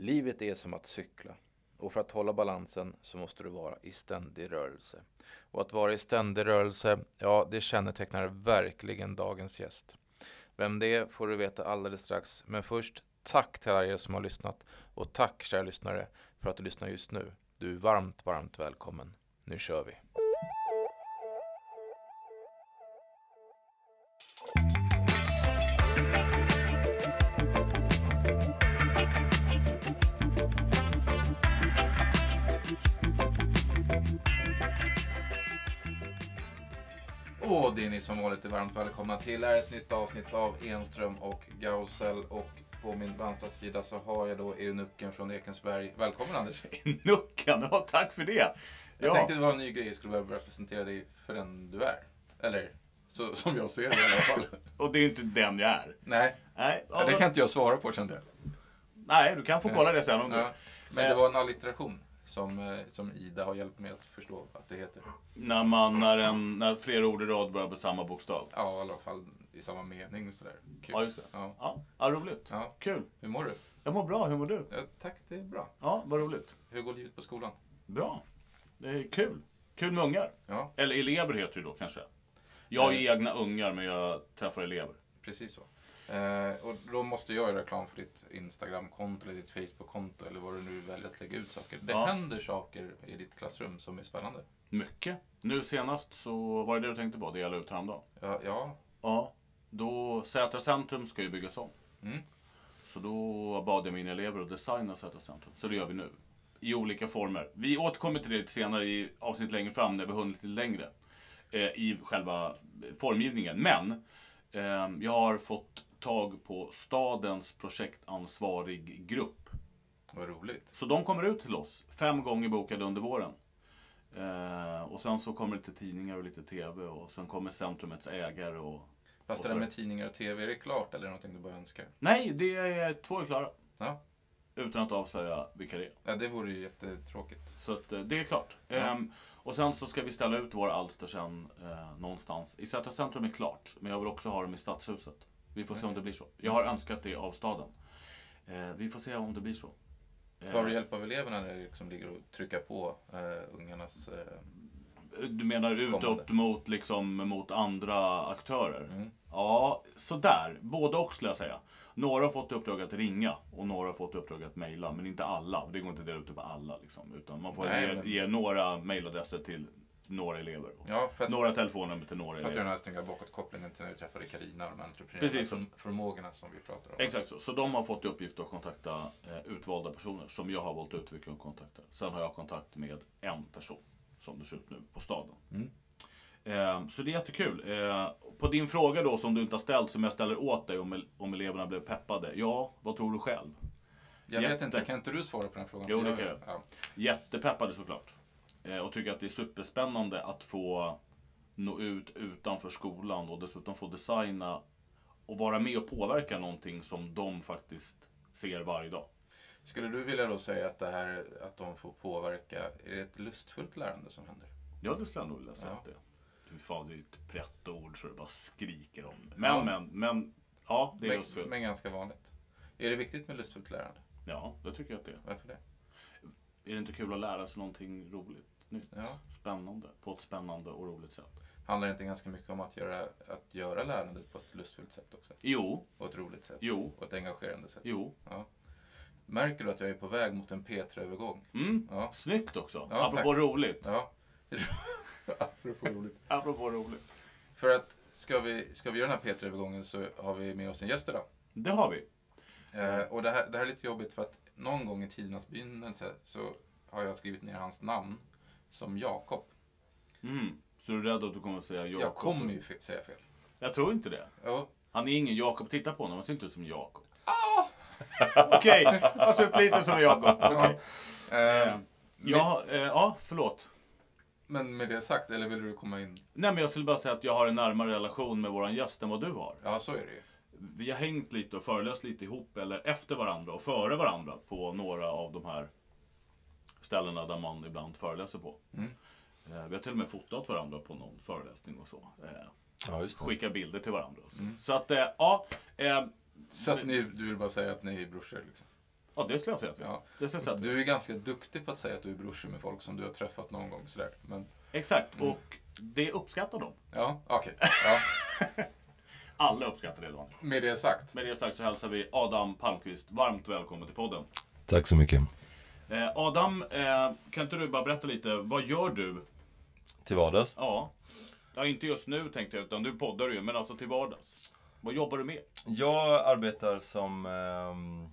Livet är som att cykla. Och för att hålla balansen så måste du vara i ständig rörelse. Och att vara i ständig rörelse, ja det kännetecknar verkligen dagens gäst. Vem det är får du veta alldeles strax. Men först, tack till alla er som har lyssnat. Och tack kära lyssnare för att du lyssnar just nu. Du är varmt, varmt välkommen. Nu kör vi! Ni som vanligt är varmt välkomna till är ett nytt avsnitt av Enström och Gausel. Och på min vänstra sida så har jag då eunucken från Ekensberg. Välkommen Anders! Nucken, ja tack för det. Jag Ja. tänkte det var en ny grej, jag skulle börja presentera dig för den du är. Eller så, som jag ser det i alla fall. Och det är inte den jag är. Nej, Nej, ja, det kan inte jag svara på kände jag. Nej du kan få kolla det sen om du... Ja. Men det var en allitteration som, eh, som Ida har hjälpt mig att förstå att det heter. När, man, när, en, när flera ord i rad börjar på samma bokstav. Ja, i alla fall i samma mening sådär. Kul. Ja, just det. Ja. Ja, ja roligt. Ja. Kul. Hur mår du? Jag mår bra, hur mår du? Ja, tack, det är bra. Ja, vad roligt. Hur går livet på skolan? Bra. Det är kul. Kul med ungar. Ja, Eller elever heter det då kanske. Jag har ju egna ungar men jag träffar elever. precis så. Eh, och då måste jag göra reklam för ditt Instagram-konto eller ditt Facebook-konto eller vad du nu väljer att lägga ut saker. Det Ja. händer saker i ditt klassrum som är spännande. Mycket. Nu senast så var det det du tänkte på, det jag la ut häromdagen. Ja, ja. Ja, då Sätra centrum ska ju byggas om. Mm. Så då bad jag mina elever att designa Sätra centrum. Så det gör vi nu. I olika former. Vi återkommer till det lite senare i avsnitt längre fram när vi hunnit lite längre. Eh, I själva formgivningen. Men eh, jag har fått tag på stadens projektansvarig grupp. vad roligt. Så de kommer ut till oss. Fem gånger bokade under våren. Eh, och sen så kommer det lite tidningar och lite TV och sen kommer centrumets ägare och Fast Och det där med tidningar och tv, är det klart eller är det någonting du bara önskar? Nej, det är två är klara. Ja, Utan att avslöja vilka det är. ja det vore ju jättetråkigt. Så att, eh, det är klart. Ja. Ehm, och sen så ska vi ställa ut våra alster sen eh, någonstans. I Sätra centrum är klart, men jag vill också ha dem i stadshuset. Vi får se om det blir så. Jag har önskat det av staden. Eh, vi får se om det blir så. Eh, Tar du hjälp av eleverna när det liksom ligger och trycker på eh, ungarnas... Eh, Du menar Kommande. utåt mot, liksom, mot andra aktörer? mm. Ja, sådär. Både och skulle jag säga. Några har fått i uppdrag att ringa och några har fått i uppdrag att mejla. Men inte alla. Det går inte att dela ut det på alla. Liksom, utan man får Nej, ge, ge några mejladresser till några elever. Ja, för att, Några telefonnummer till några för att göra elever. den här snygga bakåtkopplingen till när vi träffade Carina och de förmågorna som vi pratar om. Exakt så. Så de har fått i uppgift att kontakta eh, utvalda personer som jag har valt ut vilka de kontaktar. Sen har jag kontakt med en person som det ser ut nu på staden. Mm. Eh, så det är jättekul. Eh, på din fråga då som du inte har ställt som jag ställer åt dig om, om eleverna blev peppade. Ja, vad tror du själv? Jag vet Jätte- inte, kan inte du svara på den frågan? Jo, det kan jag. Ja. Jättepeppade såklart. Eh, och tycker att det är superspännande att få nå ut utanför skolan och dessutom få designa och vara med och påverka någonting som de faktiskt ser varje dag. Skulle du vilja då säga att det här att de får påverka, är det ett lustfullt lärande som händer? Ja, det skulle jag nog vilja säga Ja. att det är. Fan, det är ett brett ord så det bara skriker om det. Men, Ja. men, men. Ja, det är men, lustfullt. men ganska vanligt. Är det viktigt med lustfullt lärande? Ja, det tycker jag att det är. Varför det? Är det inte kul att lära sig någonting roligt, nytt, Ja. spännande, på ett spännande och roligt sätt? Handlar det inte ganska mycket om att göra, att göra lärandet på ett lustfullt sätt också? Jo, Och ett roligt sätt? jo, Och ett engagerande sätt? jo. Ja. Märker du att jag är på väg mot en P3-övergång? Mm. Ja. Snyggt också. Ja, Apropå tack. roligt. Ja. Apropå roligt. Apropå roligt. För att ska vi, ska vi göra den här P3-övergången så har vi med oss en gäst idag. Det har vi. Eh, och det här, det här är lite jobbigt för att någon gång i tidernas begynnelse så har jag skrivit ner hans namn som Jakob. Mm. Så du är rädd att du kommer att säga Jakob? Jag kommer ju fe- säga fel. Jag tror inte det. Jo, Han är ingen Jakob. Titta på honom, han ser inte ut som Jakob. Ah! Okej, han ser ut lite som Jakob. Okej. eh, Eh, Ja, eh, ja, förlåt. men med det sagt, eller vill du komma in? Nej, men jag skulle bara säga att jag har en närmare relation med våran gäst än vad du har. Ja, så är det ju. Vi har hängt lite och föreläst lite ihop, eller efter varandra och före varandra på några av de här ställena där man ibland föreläser på. Mm. Eh, Vi har till och med fotat varandra på någon föreläsning och så. Eh, Ja, just det. Skicka bilder till varandra. Och så Mm. så att, eh, ja. Eh, Så att ni, du vill bara säga att ni är brorsor liksom? Ja, det skulle jag säga att vi. Ja. Det skulle jag säga att. Du är ganska duktig på att säga att du är brorsor med folk som du har träffat någon gång. Sådär. Men, Exakt, Mm. och det uppskattar de. ja, okej. Ja. Alla uppskattar det, Daniel. Med det sagt. Med det sagt så hälsar vi Adam Palmqvist varmt välkommen till podden. Tack så mycket. Eh, Adam, eh, kan inte du bara berätta lite, vad gör du? Till vardags? Ja, ja inte just nu tänkte jag, utan du poddar ju, men alltså till vardags. Vad jobbar du med? Jag arbetar som... ehm,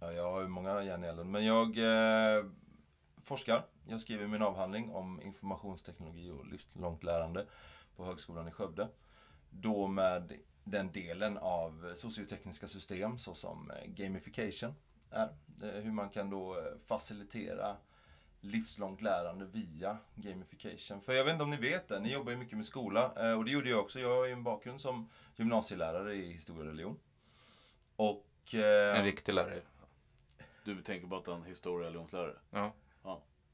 ja, jag har ju många järn i elden, men jag eh, forskar. Jag skriver min avhandling om informationsteknologi och livslångt lärande på Högskolan i Skövde. Då med den delen av sociotekniska system såsom eh, gamification är. Hur man kan då eh, facilitera livslångt lärande via gamification. För jag vet inte om ni vet det, ni jobbar ju mycket med skola eh, och det gjorde jag också. Jag har ju en bakgrund som gymnasielärare i historia och religion. Och... eh, En riktig lärare. Du tänker på att en historia eller religionslärare? Ja.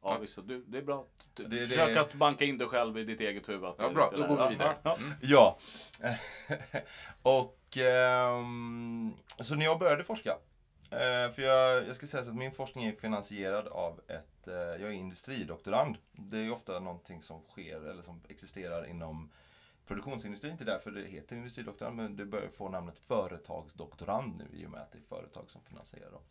Ja, visst. Du, det är bra. Du, Det- det- försök att banka in dig själv i ditt eget huvud. Ja, bra. Då går vi vidare. Ja, Mm. Ja. och ehm, så när jag började forska. Eh, för jag, jag ska säga så att min forskning är finansierad av ett, eh, jag är industridoktorand. Det är ofta någonting som sker eller som existerar inom produktionsindustrin. Det är därför det heter industridoktorand. Men det börjar få namnet företagsdoktorand nu i och med att det är företag som finansierar dem.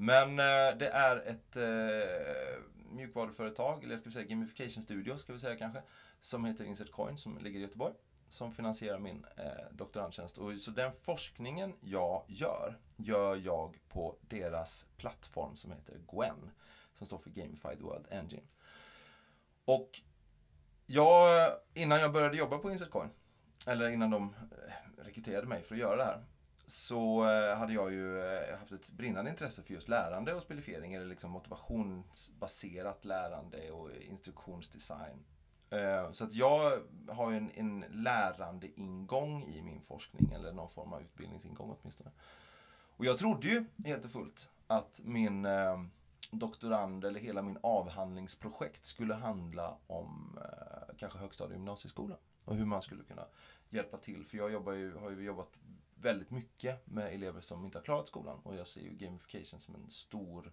Men eh, det är ett eh, mjukvaruföretag, eller ska vi säga gamification studio ska vi säga kanske, som heter Insert Coin som ligger i Göteborg. Som finansierar min eh, doktorandtjänst. Och, så den forskningen jag gör, gör jag på deras plattform som heter Gwen. Som står för Gamified World Engine. Och jag, innan jag började jobba på Insert Coin, eller innan de eh, rekryterade mig för att göra det här, så eh, hade jag ju eh, haft ett brinnande intresse för just lärande och spelifiering, eller liksom motivationsbaserat lärande och instruktionsdesign. Eh, så att jag har ju en, en lärande ingång i min forskning, eller någon form av utbildningsingång åtminstone. Och jag trodde ju helt och fullt att min eh, doktorand, eller hela min avhandlingsprojekt skulle handla om eh, kanske högstadie och gymnasieskolan. Och hur man skulle kunna hjälpa till. För jag jobbar ju, har ju jobbat väldigt mycket med elever som inte har klarat skolan. Och jag ser ju gamification som en stor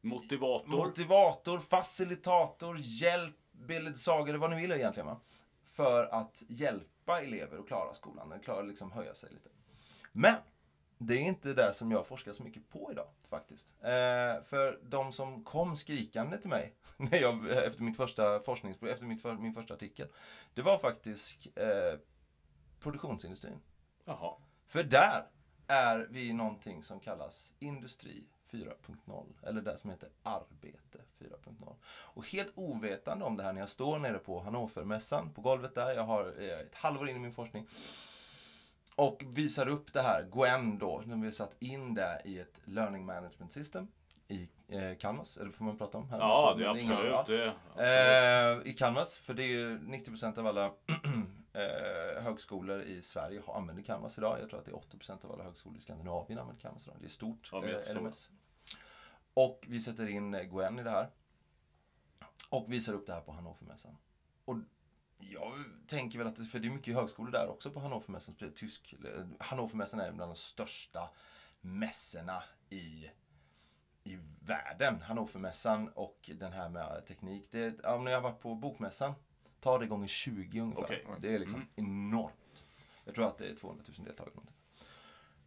Motivator. motivator, facilitator, hjälp, bildsaga eller vad ni vill egentligen. Va? För att hjälpa elever att klara skolan, eller klara liksom höja sig lite. Men det är inte det som jag forskar så mycket på idag faktiskt. Eh, för de som kom skrikande till mig när jag, efter mitt första forskningsprojekt, efter mitt för, min första artikel. Det var faktiskt eh, produktionsindustrin. Jaha. För där är vi någonting som kallas Industri 4.0. Eller det som heter Arbete 4.0. Och helt ovetande om det här när jag står nere på Hannovermässan, på golvet där. Jag har eh, ett halvår in i min forskning. Och visar upp det här, Gwen då, när vi har satt in det i ett Learning Management System i eh, Canvas. Eller får man prata om? Här? Ja, det är absolut. Det, absolut. Eh, I Canvas, för det är ju 90% av alla eh, högskolor i Sverige har, använder Canvas idag. Jag tror att det är 80% av alla högskolor i Skandinavien använder Canvas idag. Det är stort. Ja, eh. LMS. Och vi sätter in eh, Gwen i det här. Och visar upp det här på Hannovermässan. Och jag tänker väl att, det, för det är mycket högskolor där också på Hannovermässan. Tysk, eh, Hannovermässan är bland de största mässorna i i världen. Hannovermässan och den här med teknik. Det, ja, om ni har varit på bokmässan, ta det gånger 20 ungefär. Okej. Det är liksom Mm. enormt. Jag tror att det är 200 000 deltagare. någonting.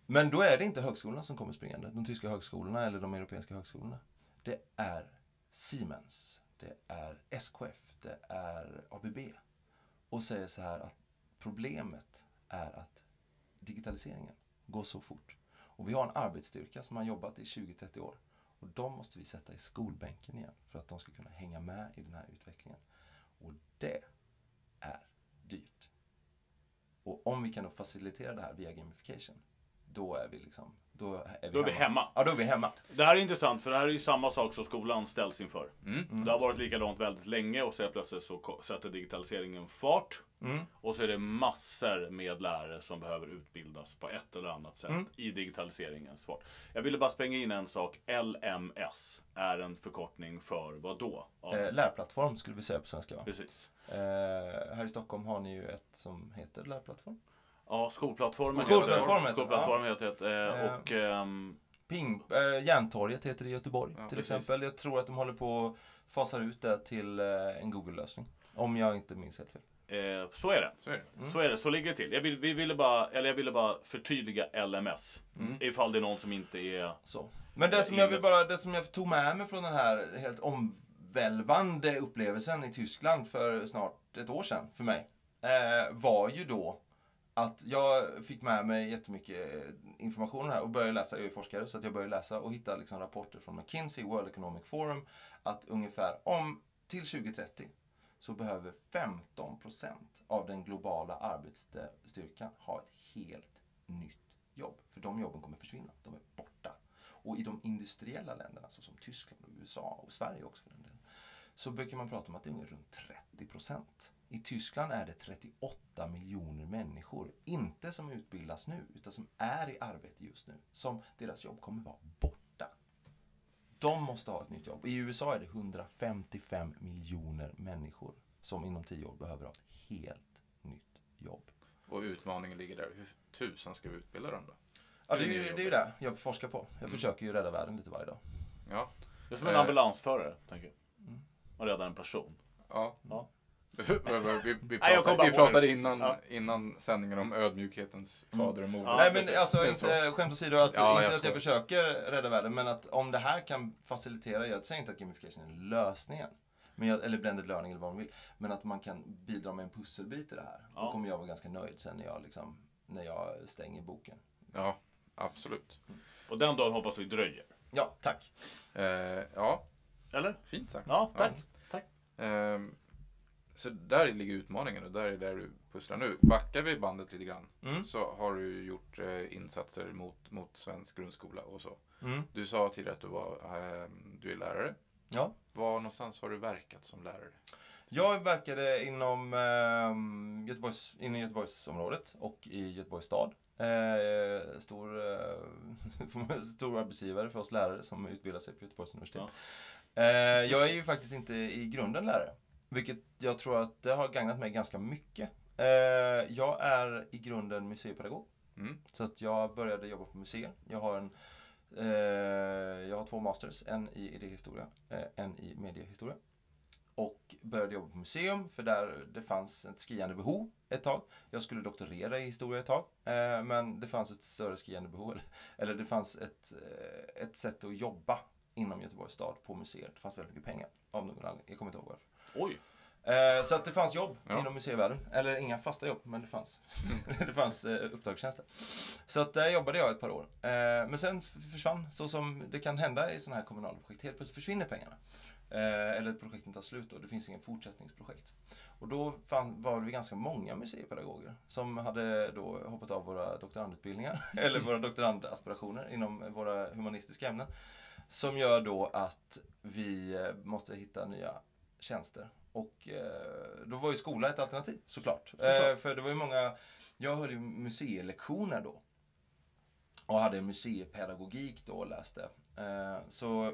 Men då är det inte högskolorna som kommer springande. De tyska högskolorna eller de europeiska högskolorna. Det är Siemens. Det är SKF. Det är ABB. Och säger så här att problemet är att digitaliseringen går så fort. Och vi har en arbetsstyrka som har jobbat i 20-30 år. Och de måste vi sätta i skolbänken igen för att de ska kunna hänga med i den här utvecklingen. Och det är dyrt. Och om vi kan då facilitera det här via gamification, då är vi liksom, då är vi, Då är vi hemma. Ja, då är vi hemma. Det här är intressant, för det här är ju samma sak som skolan ställs inför. Mm. Det har varit likadant väldigt länge och så helt plötsligt så sätter digitaliseringen fart. Mm. Och så är det massor med lärare som behöver utbildas på ett eller annat sätt Mm. i digitaliseringens fart. Jag ville bara spränga in en sak. LMS är en förkortning för vad då? Ja, Eh, lärplattform skulle vi säga på svenska. Va? Precis. Eh, här i Stockholm har ni ju ett som heter lärplattform. Ja, skolplattformen Skolplattformen heter Skolplattformen heter det. eh, Eh. Och ehm, Ping, äh, Järntorget heter det i Göteborg Ja, till precis. exempel. Jag tror att de håller på att fasa ut det till eh, en Google-lösning. Om jag inte minns helt fel. Eh, så är det. Så är det. Mm. Så är det, så ligger det till. Jag, vill, vi ville bara, eller jag ville bara förtydliga LMS. Mm. Ifall det är någon som inte är... Så. Men det som jag vill bara, det som jag tog med mig från den här helt omvälvande upplevelsen i Tyskland för snart ett år sedan för mig. Eh, var ju då att jag fick med mig jättemycket information här och började läsa, jag är forskare, så att jag började läsa och hitta liksom rapporter från McKinsey, World Economic Forum, att ungefär om till 2030 så behöver 15% av den globala arbetsstyrkan ha ett helt nytt jobb. För de jobben kommer försvinna, de är borta. Och i de industriella länderna, såsom Tyskland och USA och Sverige också för den delen, så brukar man prata om att det är runt 30 procent. I Tyskland är det 38 miljoner människor, inte som utbildas nu, utan som är i arbete just nu, som deras jobb kommer vara borta. De måste ha ett nytt jobb. I USA är det 155 miljoner människor som inom 10 år behöver ha ett helt nytt jobb. Och utmaningen ligger där. Hur tusan ska vi utbilda dem då? Ja, det är Det är ju det är det jag forskar på. Jag försöker ju rädda världen lite varje dag. Ja. Det är som en Eh. ambulansförare, tänker jag. Mm. Och rädda en person. Ja. Ja. vi, vi, pratade, bara vi pratade innan, Ja. innan sändningen om ödmjukhetens fader och moder. Ja, Nej precis. men alltså inte skämt åsido att, Ja, inte jag att jag försöker rädda världen men att om det här kan facilitera, jag säger inte att gamification är lösningen. Men jag, eller blended learning eller vad man vill. Men att man kan bidra med en pusselbit i det här. Ja. Då kommer jag vara ganska nöjd sen när jag, liksom, när jag stänger boken. Ja, absolut. Och den dagen hoppas vi dröjer. Ja, tack. Eh, ja, Eller? fint sagt. Ja, tack. tack. Ehm, så där ligger utmaningen och där är där du pusslar nu. Backar vi bandet lite grann Mm. så har du gjort eh, insatser mot, mot svensk grundskola och så. Mm. Du sa tidigare att du, var, ehm, du är lärare. Ja. Var någonstans har du verkat som lärare? Jag verkade inom, eh, Göteborgs, inom Göteborgsområdet och i Göteborgs stad. Eh, stor, eh, stor arbetsgivare för oss lärare som utbildar sig på Göteborgs universitet. Eh, jag är ju faktiskt inte i grunden lärare. Vilket jag tror att det har gagnat mig ganska mycket. Eh, jag är i grunden museipedagog. Mm. Så att jag började jobba på museer. Jag har, en, eh, jag har två masters, en i idéhistoria, eh, en i mediehistoria. Och började jobba på museum för där det fanns ett skriande behov ett tag. Jag skulle doktorera i historia ett tag. Eh, men det fanns ett större skriande behov. Eller, det fanns ett, eh, ett sätt att jobba inom Göteborgs stad på museer. Det fanns väldigt mycket pengar av någon anledning. Jag kommer inte ihåg varför. Oj. Eh, så att det fanns jobb Ja. inom museivärlden. Eller inga fasta jobb, men det fanns. det fanns eh, uppdragstjänster. Så att där jobbade jag ett par år. Eh, men sen försvann, så som det kan hända i sådana här kommunala projekt. Helt plötsligt försvinner pengarna. Eller projekten tar slut och det finns ingen fortsättningsprojekt. Och då fann, var vi ganska många museipedagoger som hade då hoppat av våra doktorandutbildningar, eller våra doktorandaspirationer inom våra humanistiska ämnen. Som gör då att vi måste hitta nya tjänster. Och eh, då var ju skola ett alternativ såklart. Såklart. Eh, för det var ju många, jag höll ju museilektioner då. Och hade museipedagogik då och läste. Eh, så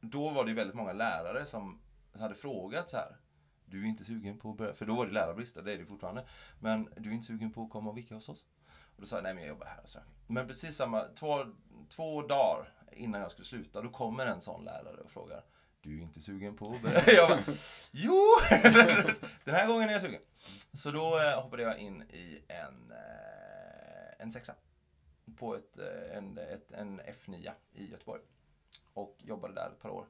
då var det ju väldigt många lärare som hade frågat så här. Du är inte sugen på att börja, för då var det lärarbrist, det är det fortfarande. Men du är inte sugen på att komma och vicka hos oss? Och då sa jag, nej men jag jobbar här. Så. Men precis samma, två, två dagar innan jag skulle sluta, då kommer en sån lärare och frågar. Du är inte sugen på att? Jag bara, jo! Den här gången är jag sugen. Så då eh, hoppade jag in i en, eh, en sexa. På ett, eh, en, ett, en F9 i Göteborg. Och jobbade där ett par år.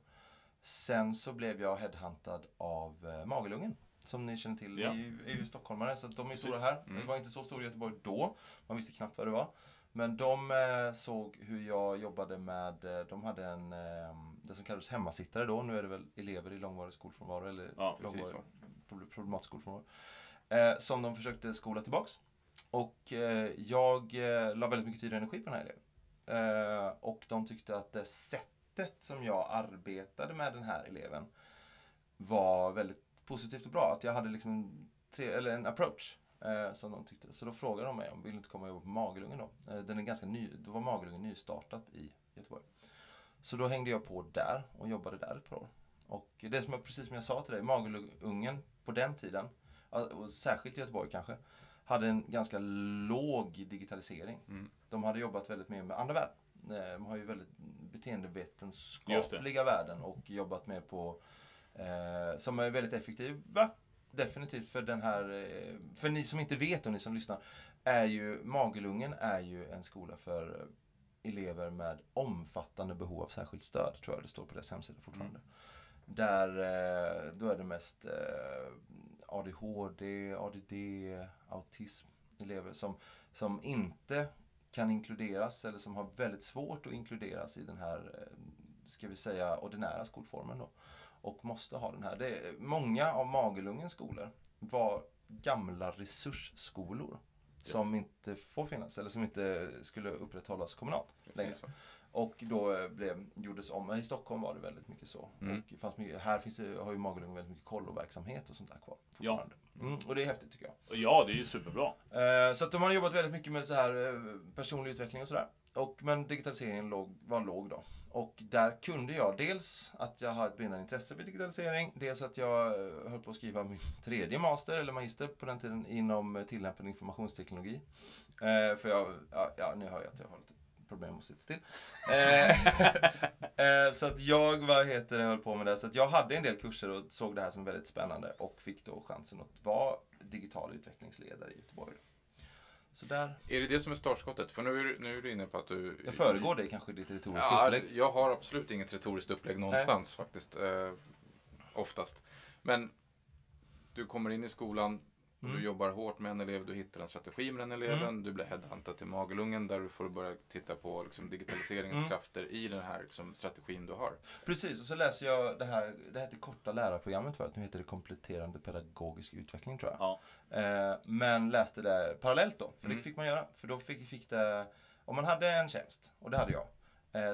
Sen så blev jag headhuntad av Magelungen. Som ni känner till, Ja. är ju, är ju stockholmare så de är stora här. Mm. Det var inte så stor i Göteborg då. Man visste knappt vad det var. Men de såg hur jag jobbade med, de hade en, eh, det som kallades hemmasittare då. Nu är det väl elever i långvarig skolfrånvaro eller Ja, långvarig problematisk skolfrånvaro. Eh, som de försökte skola tillbaks. Och eh, jag eh, la väldigt mycket tid och energi på den här eleven. Eh, och de tyckte att det sättet som jag arbetade med den här eleven var väldigt positivt och bra. Att jag hade liksom en, tre, eller en approach eh, som de tyckte. Så då frågade de mig om jag ville inte komma och jobba på Magelungen då. Eh, den är ganska ny, då var Magelungen nystartat i Göteborg. Så då hängde jag på där och jobbade där ett par år. Och det som jag, precis som jag sa till dig, Magelungen på den tiden, och särskilt i Göteborg kanske, hade en ganska låg digitalisering. Mm. De hade jobbat väldigt mycket med andra världen. Eh, de har ju väldigt beteendevetenskapliga värden och jobbat med på eh, som är väldigt effektiva. Definitivt för den här, eh, för ni som inte vet och ni som lyssnar, är ju Magelungen är ju en skola för elever med omfattande behov av särskilt stöd, tror jag det står på deras hemsida fortfarande. Där, eh, då är det mest eh, ADHD, ADD, autism, elever som, som inte kan inkluderas eller som har väldigt svårt att inkluderas i den här, eh, ska vi säga, ordinära skolformen då. Och måste ha den här. Det är, många av Magelungens skolor var gamla resursskolor. Som inte får finnas eller som inte skulle upprätthållas kommunalt längre. Och då eh, blev, gjordes om. I Stockholm var det väldigt mycket så. Mm. Och fanns mycket, här finns det, har ju Magelungen väldigt mycket kolloverksamhet och sånt där kvar. Ja. Mm, och det är häftigt tycker jag. Ja, det är ju superbra. Eh, så att de har jobbat väldigt mycket med så här eh, personlig utveckling och sådär. Och, men digitaliseringen låg, var låg då. Och där kunde jag dels att jag har ett brinnande intresse för digitalisering. Dels att jag eh, höll på att skriva min tredje master, eller magister på den tiden, inom eh, tillämpad informationsteknologi. Eh, för jag, ja, ja, nu hör jag att jag har lite problem att sitta still. Eh, eh, så att jag, vad heter det, höll på med det. Så att jag hade en del kurser och såg det här som väldigt spännande och fick då chansen att vara digital utvecklingsledare i Göteborg. Så där, Är det det som är startskottet? För nu är, nu är du inne på att du... jag föregår dig kanske i ditt retoriska Ja, upplägg. jag har absolut inget retoriskt upplägg någonstans faktiskt. Eh, oftast. Men du kommer in i skolan, och Mm. du jobbar hårt med en elev, du hittar en strategi med den eleven, du blir headhuntad till Magelungen där du får börja titta på liksom, digitaliseringens Mm. krafter i den här liksom, strategin du har. Precis, och så läser jag det här, det hette korta lärarprogrammet förut, nu heter det kompletterande pedagogisk utveckling tror jag. Ja. Eh, men läste det parallellt då, för Mm. det fick man göra. För då fick, fick det, om man hade en tjänst, och det hade jag,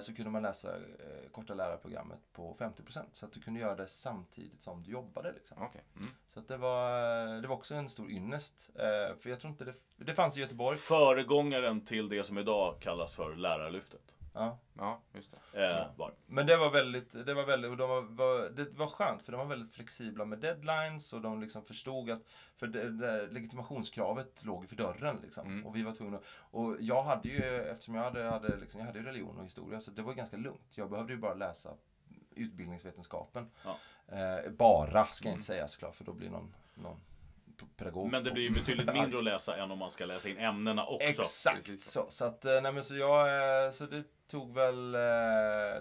så kunde man läsa eh, korta lärarprogrammet på 50%. Så att du kunde göra det samtidigt som du jobbade. Liksom. Okej. Mm. Så att det, var, det var också en stor ynnest. Eh, för jag tror inte det, det fanns i Göteborg. Föregångaren till det som idag kallas för Lärarlyftet. Ja. Ja, just det. Eh. Men det var väldigt, det var väldigt, och de var, var, det var skönt för de var väldigt flexibla med deadlines och de liksom förstod att, för det, det, legitimationskravet låg för dörren liksom. Mm. Och vi var tvungna, och jag hade ju, eftersom jag hade, hade liksom, jag hade ju religion och historia så det var ganska lugnt. Jag behövde ju bara läsa utbildningsvetenskapen. Ja. Eh, bara, ska jag Mm. inte säga såklart, för då blir någon, någon pedagog. Men det blir ju betydligt mindre att läsa än om man ska läsa in ämnena också. Exakt Precis så. Så, att, eh, nej, men så, jag, eh, så det tog väl eh,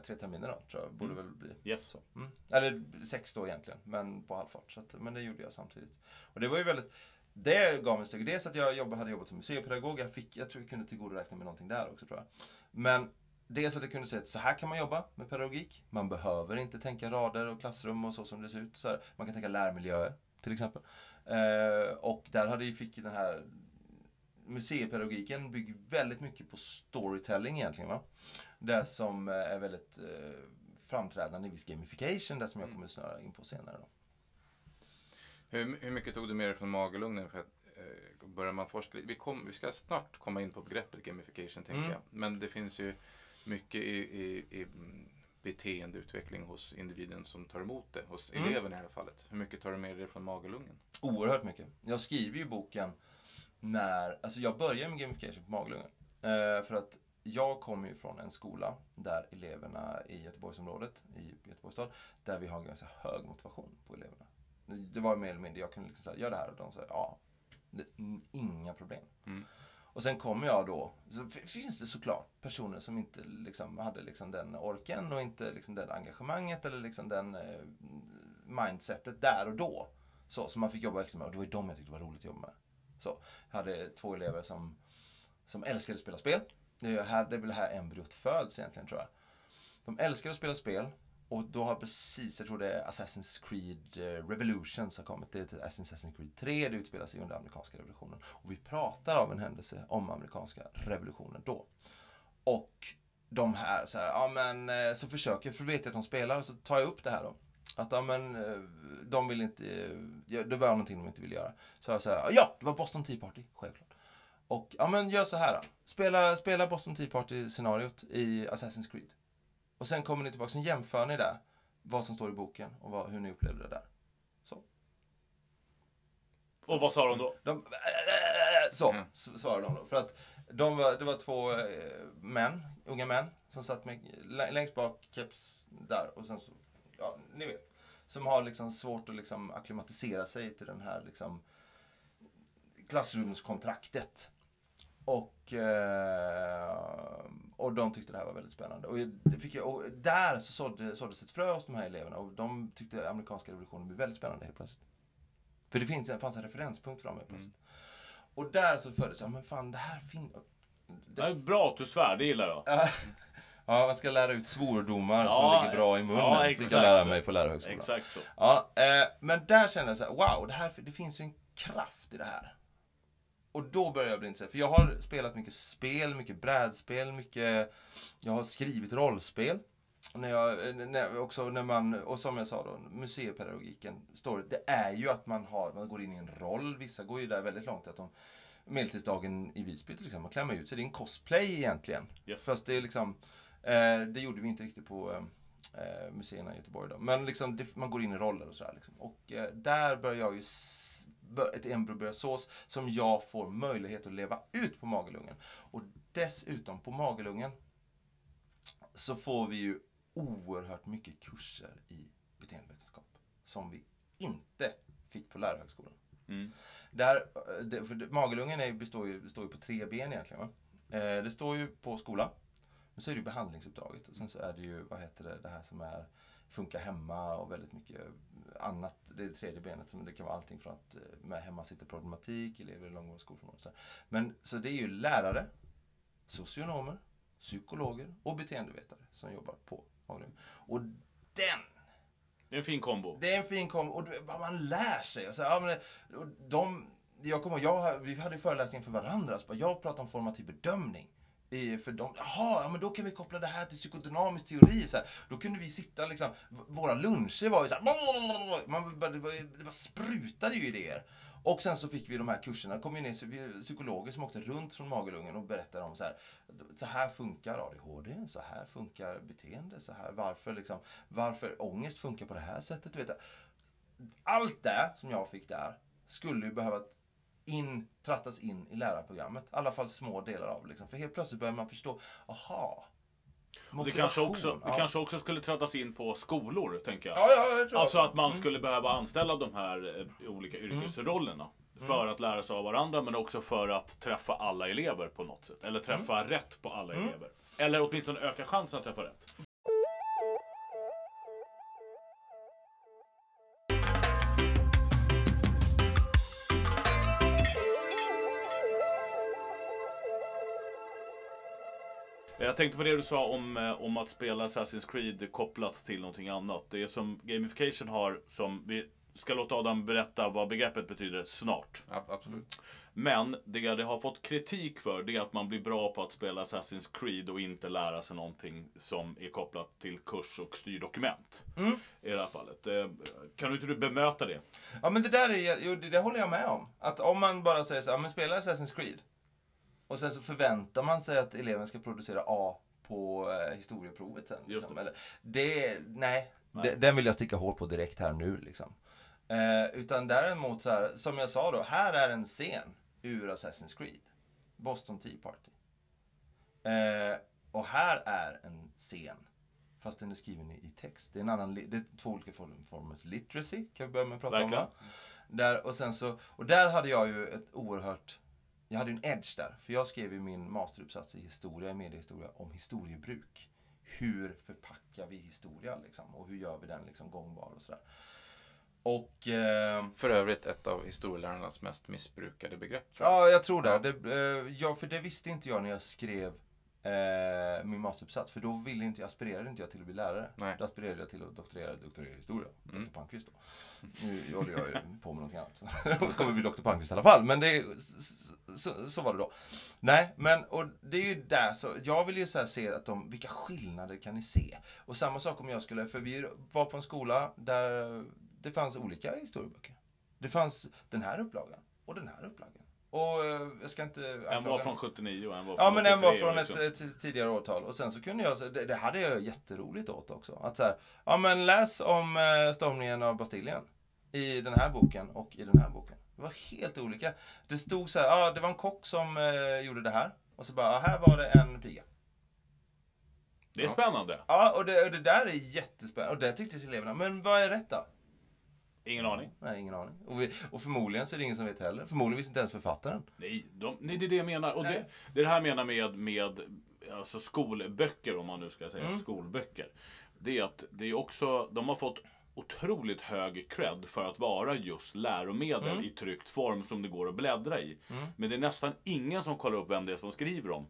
tre terminer då, tror jag. Borde Mm. väl bli. Yes. Så. Mm. Eller sex då egentligen, men på halvfart. Så att, men det gjorde jag samtidigt. Och det var ju väldigt det gav mig styrka. Dels att jag jobb, hade jobbat som museipedagog. Jag, fick, jag tror jag kunde tillgodoräkna mig någonting där också tror jag. Men dels att jag kunde säga att så här kan man jobba med pedagogik. Man behöver inte tänka rader och klassrum och så som det ser ut. Så här. Man kan tänka lärmiljöer till exempel. Eh, och där hade ju fick den här museipedagogiken bygger väldigt mycket på storytelling egentligen. Va? Det som eh, är väldigt eh, framträdande i viss gamification, det som jag Mm. kommer snöra in på senare. Då. Hur, hur mycket tog du med dig från Magelungen för att eh, börjar man forska? Vi, kom, vi ska snart komma in på begreppet gamification tänker Mm. jag. Men det finns ju mycket i, i, i beteendeutveckling hos individen som tar emot det. Hos Mm. eleven i det här fallet. Hur mycket tar du med dig från Magelungen? Oerhört mycket. Jag skriver ju boken när, alltså jag börjar med gamification på Magelungen. Eh, för att jag kommer ju från en skola där eleverna i Göteborgsområdet, i Göteborgs stad, där vi har ganska hög motivation på eleverna. Det, var mer eller mindre, jag kunde liksom säga, gör det här och de sa ja, det, inga problem. Mm. Och sen kommer jag då, så finns det såklart personer som inte liksom hade liksom den orken och inte liksom det engagemanget eller liksom den eh, mindsetet där och då. Så, som man fick jobba extra med och det var ju de jag tyckte var roligt att jobba med. Så, jag hade två elever som, som älskade att spela spel. Det är, väl här embryot föds egentligen tror jag. De älskade att spela spel och då har precis, jag tror det är Assassin's Creed eh, Revolution som har kommit. Det är typ Assassin's Creed 3, det utspelar sig under amerikanska revolutionen. Och vi pratar av en händelse om amerikanska revolutionen då. Och de här så här, ja men eh, så försöker, för vet jag att de spelar, så tar jag upp det här då. Att ja men, eh, de vill inte, det var någonting de inte ville göra. Så jag säger, ja det var Boston Tea Party, självklart. Och ja men gör så här då. Spela, spela Boston Tea Party-scenariot i Assassin's Creed. Och sen kommer ni tillbaka, sen jämför ni det. Vad som står i boken och vad, hur ni upplevde det där. Så. Och vad sa de då? De, så Mm. s- svarar de då. För att De var, det var två eh, män, unga män, som satt med, lä- längst bak, keps där och sen så, ja, ni vet. Som har liksom svårt att liksom akklimatisera sig till den här liksom klassrumskontraktet. Och, eh, och de tyckte det här var väldigt spännande. Och, det fick jag, och där så sådde, såddes ett frö hos de här eleverna och de tyckte amerikanska revolutionen blev väldigt spännande helt plötsligt. För det finns, det fanns en referenspunkt för dem helt plötsligt. Och där så föddes, ja men fan det här finns... Det är bra att du svär, det gillar jag. Ja, man ska lära ut svordomar Ja, som ligger bra i munnen. ja, exakt jag lära mig på lärarhögskolan. Exakt så. Ja, eh, men där kände jag så här, wow, det, här, det finns ju en kraft i det här. Och då började jag bli intresserad. För jag har spelat mycket spel, mycket brädspel, mycket... Jag har skrivit rollspel. Och När jag, när, också när man, och som jag sa då, museipedagogiken, story, det är ju att man, har, man går in i en roll. Vissa går ju där väldigt långt. Att de, Medeltidsdagen i Visby till exempel, man klämmer ut sig. Det är en cosplay egentligen. Yes. Fast det är liksom, eh, det gjorde vi inte riktigt på eh, museerna i Göteborg då. Men liksom, det, man går in i roller och sådär. Liksom. Och eh, där börjar jag ju, ett embryo börjar sås som jag får möjlighet att leva ut på Magelungen. Och dessutom på Magelungen så får vi ju oerhört mycket kurser i beteendevetenskap. Som vi inte fick på lärarhögskolan. Mm. Där, eh, för Magelungen är, består, ju, består ju på tre ben egentligen. Va? Eh, det står ju på skola. Men så är det ju behandlingsuppdraget. Och sen så är det ju, vad heter det, det här som är funka hemma och väldigt mycket annat. Det är det tredje benet. Som det kan vara allting från att eh, med hemmasittarproblematik, elever i långvarig skolfrånvaro. Men så det är ju lärare, socionomer, psykologer och beteendevetare som jobbar på Magelungen. Och den Det är en fin kombo. det är en fin kom och vad man lär sig. Och så, ja, men, de, jag kommer jag, vi hade föreläsningar för varandra. Så jag pratade om formativ bedömning. I, för dem, jaha, ja, men då kan vi koppla det här till psykodynamisk teori. Så här. Då kunde vi sitta liksom, våra luncher var ju så här, man, det, var, det bara sprutade ju idéer. Och sen så fick vi de här kurserna, det kom ju ner psykologer som åkte runt från Magelungen och berättade om så här, så här funkar ADHD, så här funkar beteende, så här, varför liksom, varför ångest funkar på det här sättet. Vet, allt det som jag fick där skulle ju behöva in, trattas in i lärarprogrammet. I alla fall små delar av liksom. För helt plötsligt börjar man förstå, aha. Det kanske, också, det ja. kanske också skulle trattas in på skolor, tänker jag. Ja, ja, jag tror Alltså att man Mm. skulle behöva anställa de här eh, olika yrkesrollerna. För att lära sig av varandra men också för att träffa alla elever på något sätt. Eller träffa rätt på alla elever. Eller åtminstone öka chansen att träffa rätt. Jag tänkte på det du sa om, eh, om att spela Assassin's Creed kopplat till någonting annat. Det är som gamification har, som vi ska låta Adam berätta vad begreppet betyder snart. Ja, absolut. Men det det har fått kritik för det är att man blir bra på att spela Assassin's Creed och inte lära sig någonting som är kopplat till kurs och styrdokument. I det här fallet. Eh, Kan du inte du bemöta det? Ja men det där är, jo, det, det håller jag med om. Att om man bara säger så här, men spela Assassin's Creed. Och sen så förväntar man sig att eleven ska producera A på eh, historieprovet sen. Liksom. det. Eller, det, nej, Nej. Det, den vill jag sticka hål på direkt här nu liksom. Eh, utan däremot så här, som jag sa då, här är en scen ur Assassin's Creed. Boston Tea Party. Eh, och här är en scen. Fast den är skriven i, text. Det är, en annan, det är två olika form- formers literacy, kan vi börja med att prata Verkligen. om. Va? Där, och, sen så, och där hade jag ju ett oerhört... Jag hade en edge där. För jag skrev ju min masteruppsats i historia, i mediehistoria, om historiebruk. Hur förpackar vi historia liksom? Och hur gör vi den liksom gångbar och sådär. Och... Eh, För övrigt ett av historielärarnas mest missbrukade begrepp. Ja, jag tror det. det eh, ja, för det visste inte jag när jag skrev eh, min masteruppsats. För då ville inte jag, aspirerade inte jag till att bli lärare. Nej. Då aspirerade jag till att doktorera, doktorera i historia. Mm. Dr. Palmqvist då. Nu håller jag ju på med någonting annat. Jag kommer bli Dr. Palmqvist i alla fall. Men det, så, så, var det då. Nej, men och det är ju där så. Jag vill ju så se att de, vilka skillnader kan ni se? Och samma sak om jag skulle, för vi var på en skola där det fanns olika historieböcker. Det fanns den här upplagan och den här upplagan. Och eh, jag ska inte En var från 79 och en var från Ja men en var 83, från liksom. ett, ett tidigare årtal och sen så kunde jag, det, det hade jag jätteroligt åt också. Att så här, ja men läs om eh, stormningen av Bastiljen i den här boken och i den här boken. Det var helt olika. Det stod så här, ja det var en kock som eh, gjorde det här Och så bara, ah, här var det en piga. Det är Ja. spännande. Ja, och det, och det där är jättespännande. Och det tyckte eleverna, men vad är rätt då? Ingen aning. Nej, ingen aning. Och, vi, och förmodligen så är det ingen som vet heller. Förmodligen visste inte ens författaren. Nej, de, nej, det är det jag menar. Och det, det är det här jag menar med, med alltså skolböcker, om man nu ska säga Mm. skolböcker. Det är att det är också, de har fått otroligt hög cred för att vara just läromedel Mm. i tryckt form som det går att bläddra i. Men det är nästan ingen som kollar upp vem det är som skriver dem.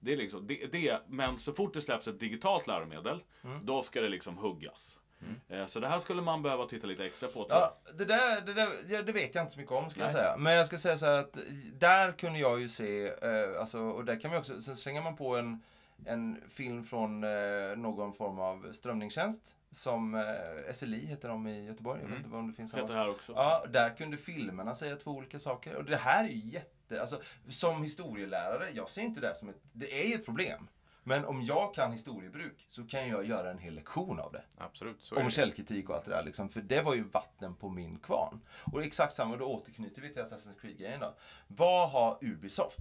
Det är liksom, det, det, men så fort det släpps ett digitalt läromedel, Mm. då ska det liksom huggas. Eh, Så det här skulle man behöva titta lite extra på. Ja, det där, det, där det vet jag inte så mycket om ska jag säga. Men jag ska säga så här att där kunde jag ju se, eh, alltså, och där kan man också, sen slänger man på en, en film från eh, någon form av strömningstjänst. Som eh, SLI heter de i Göteborg. Jag vet inte om det finns. Heter här också. Ja, där kunde filmerna säga två olika saker. Och det här är ju jätte, alltså som historielärare, jag ser inte det som ett, det är ju ett problem. Men om jag kan historiebruk så kan jag göra en hel lektion av det. Absolut, Om det. källkritik och allt det där liksom. För det var ju vatten på min kvarn. Och exakt samma, då återknyter vi till Assassin's Creed-grejen då. Vad har Ubisoft?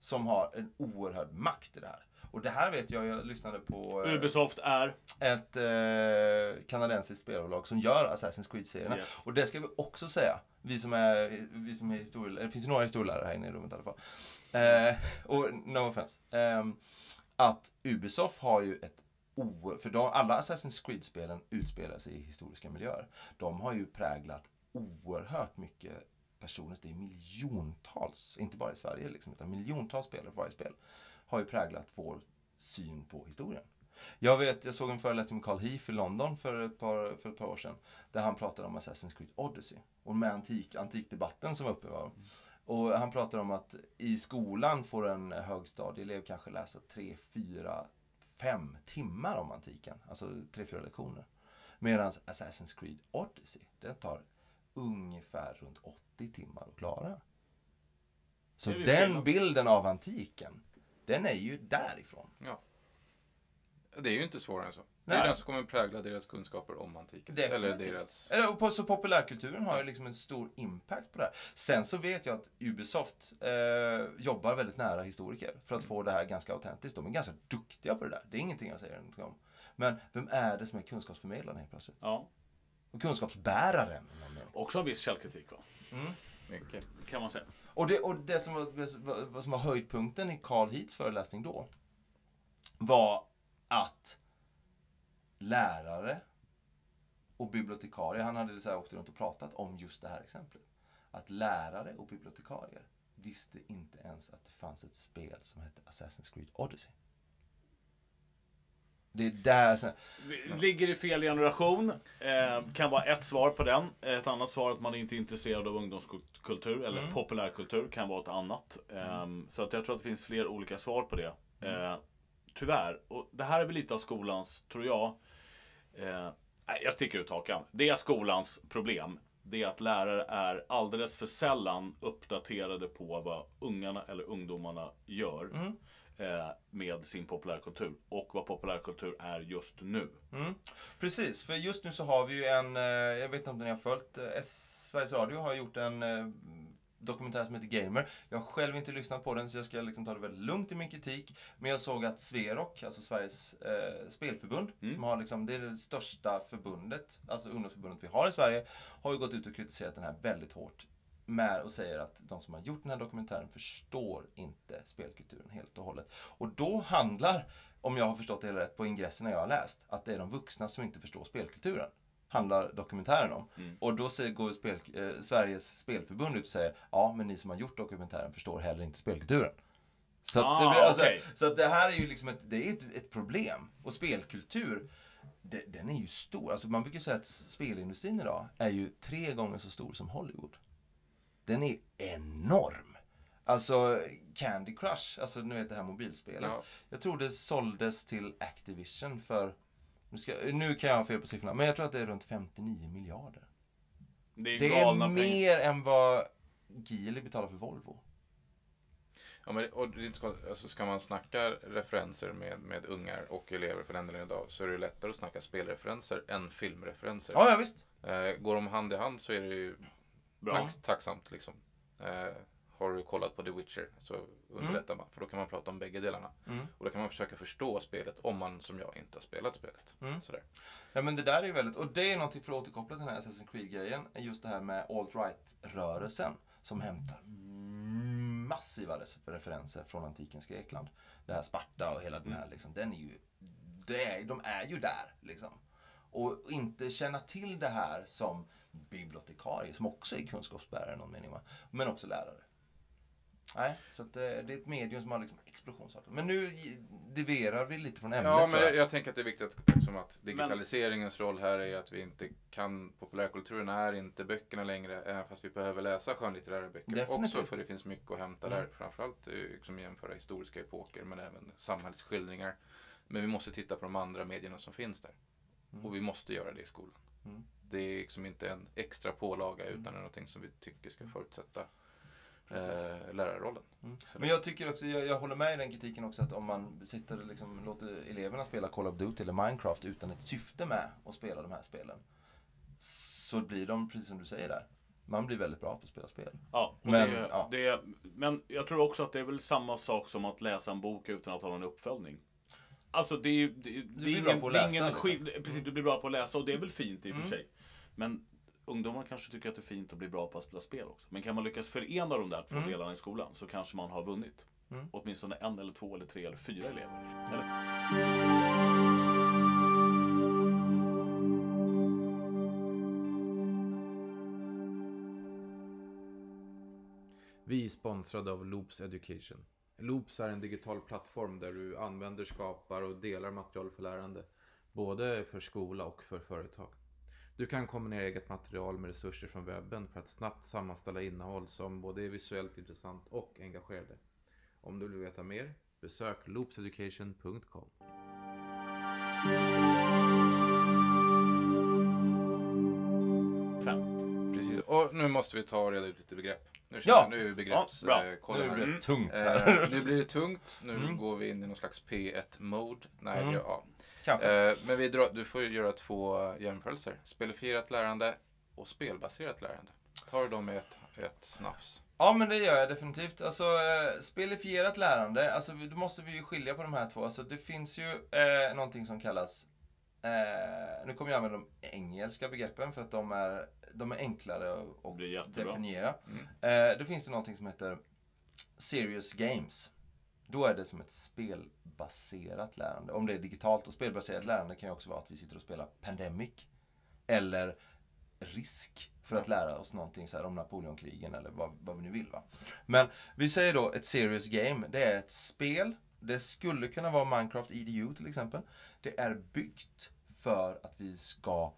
Som har en oerhörd makt i det här. Och det här vet jag, jag lyssnade på eh, Ubisoft är... ett eh, kanadensiskt spelbolag som gör Assassin's Creed-serierna. Yes. Och det ska vi också säga. Vi som är, vi som är historielärare, det finns ju några historielärare här inne i rummet i alla fall. Eh, och no offense. Ehm, att Ubisoft har ju ett o... För de, alla Assassin's Creed-spelen utspelar sig i historiska miljöer. De har ju präglat oerhört mycket personer. Det är miljontals, inte bara i Sverige liksom, utan miljontals spelare på varje spel. Har ju präglat vår syn på historien. Jag vet, jag såg en föreläsning med Carl Heath i London för ett, par, för ett par år sedan. Där han pratade om Assassin's Creed Odyssey. Och med antik, antikdebatten som var uppe var. Mm. Och han pratade om att i skolan får en högstadieelev kanske läsa tre, fyra, fem timmar om antiken. Alltså tre, fyra lektioner. Medan Assassin's Creed Odyssey, den tar ungefär runt 80 timmar att klara. Så den bilden av antiken, den är ju därifrån. Ja. Det är ju inte svårare än så. Det Nej. är den som kommer prägla deras kunskaper om antiken. Eller Definitivt. deras... Eller, och på, så populärkulturen har ju liksom en stor impact på det här. Sen så vet jag att Ubisoft eh, jobbar väldigt nära historiker för att få det här ganska autentiskt. De är ganska duktiga på det där. Det är ingenting jag säger någonting om. Men vem är det som är kunskapsförmedlaren helt plötsligt? Ja. Och kunskapsbäraren. Också en viss källkritik va? Mycket. Kan man säga. Och det, och det som, var, som var höjdpunkten i Carl Heats föreläsning då var att lärare och bibliotekarier, han hade så här åkt runt och pratat om just det här exemplet. Att lärare och bibliotekarier visste inte ens att det fanns ett spel som hette Assassin's Creed Odyssey. Det är där, sen, Ligger i fel generation. Eh, kan vara ett svar på den. Ett annat svar att man inte är intresserad av ungdomskultur eller Mm. populärkultur kan vara ett annat. Eh, så att jag tror att det finns fler olika svar på det. Eh, tyvärr. Och det här är väl lite av skolans, tror jag. Eh, jag sticker ut hakan. Det är skolans problem. Det är att lärare är alldeles för sällan uppdaterade på vad ungarna eller ungdomarna gör. Mm. eh, Med sin populärkultur. Och vad populärkultur är just nu. Mm, precis, för just nu så har vi ju en, eh, jag vet inte om ni har följt, eh, Sveriges Radio har gjort en dokumentär som heter Gamer. Jag har själv inte lyssnat på den så jag ska liksom ta det väldigt lugnt i min kritik. Men jag såg att Sverok, alltså Sveriges eh, spelförbund, Mm. som har liksom, det är det största förbundet, alltså ungdomsförbundet vi har i Sverige, har ju gått ut och kritiserat den här väldigt hårt. Med och säger att de som har gjort den här dokumentären förstår inte spelkulturen helt och hållet. Och då handlar, om jag har förstått det hela rätt på ingresserna jag har läst, att det är de vuxna som inte förstår spelkulturen. Handlar dokumentären om. Mm. Och då säger, går spel, eh, Sveriges spelförbund ut och säger ja, men ni som har gjort dokumentären förstår heller inte spelkulturen. Så, att, det Ah, blir, alltså, okej. så att det här är ju liksom ett, det är ett, ett problem. Och spelkultur, det, den är ju stor. Alltså man brukar säga att spelindustrin idag är ju tre gånger så stor som Hollywood. Den är enorm. Alltså Candy Crush, alltså ni vet det här mobilspelet. Ja. Jag tror det såldes till Activision för, nu, ska, nu kan jag ha fel på siffrorna, men jag tror att det är runt 59 miljarder. Det är, Det är galna pengar. mer än vad Geely betalar för Volvo. Ja, men, och det så, alltså, ska man snacka referenser med, med ungar och elever för den delen idag så är det lättare att snacka spelreferenser än filmreferenser. Ja, ja visst. Eh, går de hand i hand så är det ju Bra. tack, tacksamt liksom. Eh, har du kollat på The Witcher så underlättar man. För då kan man prata om bägge delarna. Mm. Och då kan man försöka förstå spelet om man som jag inte har spelat spelet. Mm. Sådär. Ja men det där är väldigt, och det är någonting för att återkoppla till den här Assassin's Creed-grejen, är just det här med alt-right-rörelsen som hämtar massiva referenser från antikens Grekland. Det här Sparta och hela den här liksom, den är ju, det är, de är ju där liksom. Och inte känna till det här som bibliotekarie, som också är kunskapsbärare i någon mening? Men också lärare. Nej, så att det, det är ett medium som har liksom explosionsartat. Men nu diverar vi lite från ämnet Ja, men jag, jag. tänker att det är viktigt att, eftersom att digitaliseringens roll här är att vi inte kan, populärkulturen är inte böckerna längre, även fast vi behöver läsa skönlitterära böcker Definitivt. också, för det finns mycket att hämta Mm. där. Framförallt eh, liksom jämföra historiska epoker, men även samhällsskildringar. Men vi måste titta på de andra medierna som finns där. Mm. Och vi måste göra det i skolan. Mm. Det är liksom inte en extra pålaga, utan är någonting som vi tycker ska förutsätta Precis. Eh, lärarrollen. Mm. Men jag tycker också, jag, jag håller med i den kritiken också att om man sitter och liksom låter eleverna spela Call of Duty eller Minecraft utan ett syfte med att spela de här spelen. Så blir de, precis som du säger där, man blir väldigt bra på att spela spel. Ja, Men, det, ja. det, men jag tror också att det är väl samma sak som att läsa en bok utan att ha en uppföljning. Alltså det är ju... Det, det blir är bra ingen, på att det läsa, ingen liksom. Precis, du blir bra på att läsa och det är väl fint i och för Mm. sig. Men ungdomar kanske tycker att det är fint att bli bra på att spela spel också. Men kan man lyckas förena de där två Mm. delarna i skolan så kanske man har vunnit. Mm. Åtminstone en eller två eller tre eller fyra elever. Eller? Vi är sponsrade av Loops Education. Loops är en digital plattform där du använder, skapar och delar material för lärande. Både för skola och för företag. Du kan kombinera eget material med resurser från webben för att snabbt sammanställa innehåll som både är visuellt intressant och engagerande. Om du vill veta mer, besök loopseducation.com. Fem. Precis, och nu måste vi ta och reda ut lite begrepp. Nu, Ja. känner, nu är begrepps, Ja, bra. eh, Nu här. blir det Mm. tungt Eh, här. nu blir det tungt. Nu Mm. går vi in i någon slags P1-mode. Nej, Mm. ja. Kanske. Eh, men vi drar, du får ju göra två jämförelser. Spelifierat lärande och spelbaserat lärande. Tar du dem med ett, ett snafs? Ja men det gör jag definitivt. Alltså eh, spelifierat lärande, alltså då måste vi ju skilja på de här två. Alltså det finns ju eh, någonting som kallas, eh, nu kommer jag använda de engelska begreppen för att de är, de är enklare att- definiera. Mm. Eh, då finns det någonting som heter Serious Games. Då är det som ett spelbaserat lärande. Om det är digitalt och spelbaserat lärande kan ju också vara att vi sitter och spelar Pandemic. Eller Risk. För att lära oss någonting så här om Napoleonkrigen eller vad, vad vi nu vill. Va? Men vi säger då ett serious game. Det är ett spel. Det skulle kunna vara Minecraft EDU till exempel. Det är byggt för att vi ska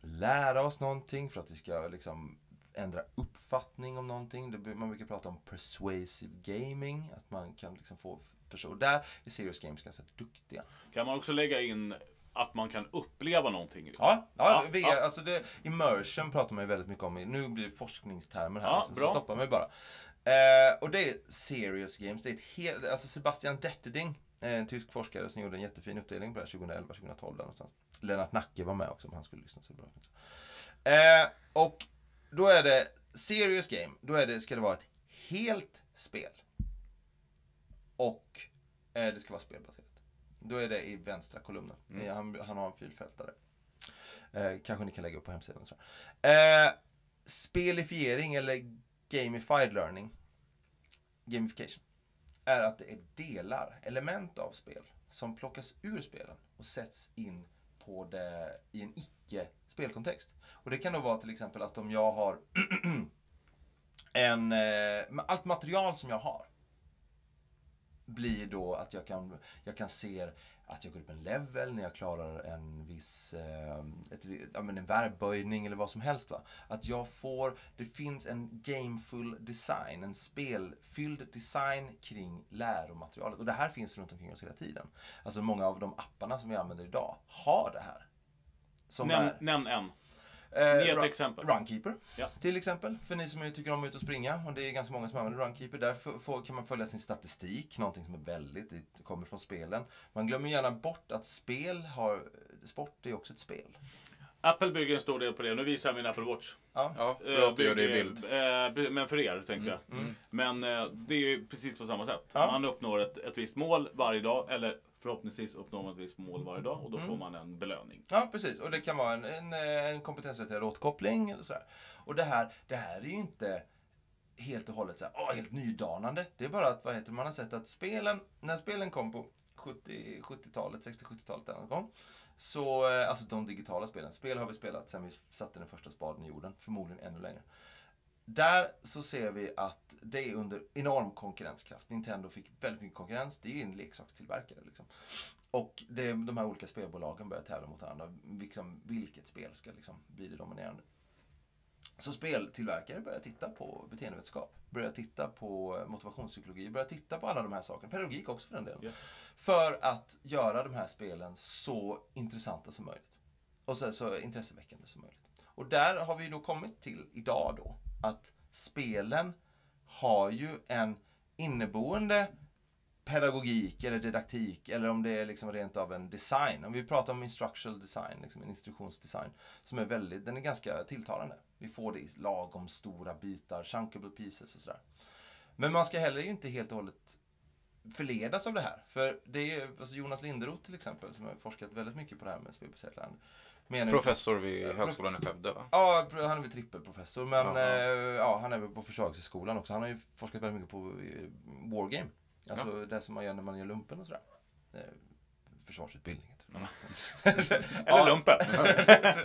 lära oss någonting, för att vi ska liksom ändra uppfattning om någonting. Det, man brukar prata om persuasive gaming, att man kan liksom få personer. Där är serious games ganska duktiga. Kan man också lägga in att man kan uppleva någonting? Ja, ja, Ja, ja. Alltså det, immersion pratar man ju väldigt mycket om. Nu blir det forskningstermer här, Ja, liksom, så bra. stoppa mig bara. Eh, och det är serious games. Det är ett helt, alltså Sebastian Detterding, eh, en tysk forskare som gjorde en jättefin uppdelning på det här 2011, 2012 där någonstans. Lennart Nacke var med också om han skulle lyssna så bra. Eh, och då är det serious game, då är det, ska det vara ett helt spel. Och eh, det ska vara spelbaserat. Då är det i vänstra kolumnen. Mm. Eh, Han, han har en fyrfältare. Eh, kanske ni kan lägga upp på hemsidan. Så. Eh, spelifiering eller gamified learning, gamification, är att det är delar, element av spel som plockas ur spelen och sätts in på det i en icke-spelkontext. Och det kan då vara till exempel att om jag har en, eh, allt material som jag har blir då att jag kan, jag kan se att jag går upp en level när jag klarar en viss, eh, ett, ja, men en verbböjning eller vad som helst. Va? Att jag får, det finns en gameful design, en spelfylld design kring läromaterialet. Och det här finns runt omkring oss hela tiden. Alltså många av de apparna som vi använder idag har det här. Som Nämn, är, nämn en. Eh, Ge ett Run- exempel. Runkeeper Ja. till exempel. För ni som tycker om att ut och springa. Och det är ganska många som använder Runkeeper. Där kan man följa sin statistik. Någonting som är väldigt, det kommer från spelen. Man glömmer gärna bort att spel har, sport är också ett spel. Apple bygger en stor del på det. Nu visar jag min Apple Watch. Ja. Ja, Eh, bra att du gör det i bild. eh, men för er, tänkte jag. Mm. Men eh, det är ju precis på samma sätt. Ja. Man uppnår ett, ett visst mål varje dag, eller förhoppningsvis uppnår man ett visst mål varje dag och då Mm. får man en belöning. Ja, precis. Och det kan vara en, en, eh, en kompetensrelaterad återkoppling eller sådär. Och det här, det här är ju inte helt och hållet så här, åh, helt nydanande. Det är bara att vad heter, man har sett att spelen, när spelen kom på 70, 70-talet, 60-70-talet där någon gång. Så, eh, alltså de digitala spelen. Spel har vi spelat sedan vi satte den första spaden i jorden. Förmodligen ännu längre. Där så ser vi att det är under enorm konkurrenskraft. Nintendo fick väldigt mycket konkurrens. Det är ju en leksakstillverkare. Liksom. Och det, de här olika spelbolagen börjar tävla mot varandra. Liksom, vilket spel ska liksom bli det dominerande? Så speltillverkare börjar titta på beteendevetenskap, börjar titta på motivationspsykologi, börjar titta på alla de här sakerna. Pedagogik också för den delen. Ja. För att göra de här spelen så intressanta som möjligt. Och så, så intresseväckande som möjligt. Och där har vi då kommit till idag då att spelen har ju en inneboende pedagogik eller didaktik eller om det är liksom rent av en design. Om vi pratar om instructional design, liksom en instruktionsdesign, som är väldigt, den är ganska tilltalande. Vi får det i lagom stora bitar, chunkable pieces och sådär. Men man ska heller inte helt och hållet förledas av det här. För det är alltså Jonas Linderoth till exempel, som har forskat väldigt mycket på det här med spelbaserat lärande menar Professor vid Ja, prof- Högskolan i Skövde va? Ja, han är väl trippelprofessor. Men Jaha. eh, ja, han är väl på Försvarshögskolan också. Han har ju forskat väldigt mycket på eh, Wargame. Alltså det som man gör när man gör lumpen och sådär. Eh, försvarsutbildning. heter det. Eller Ja. lumpen.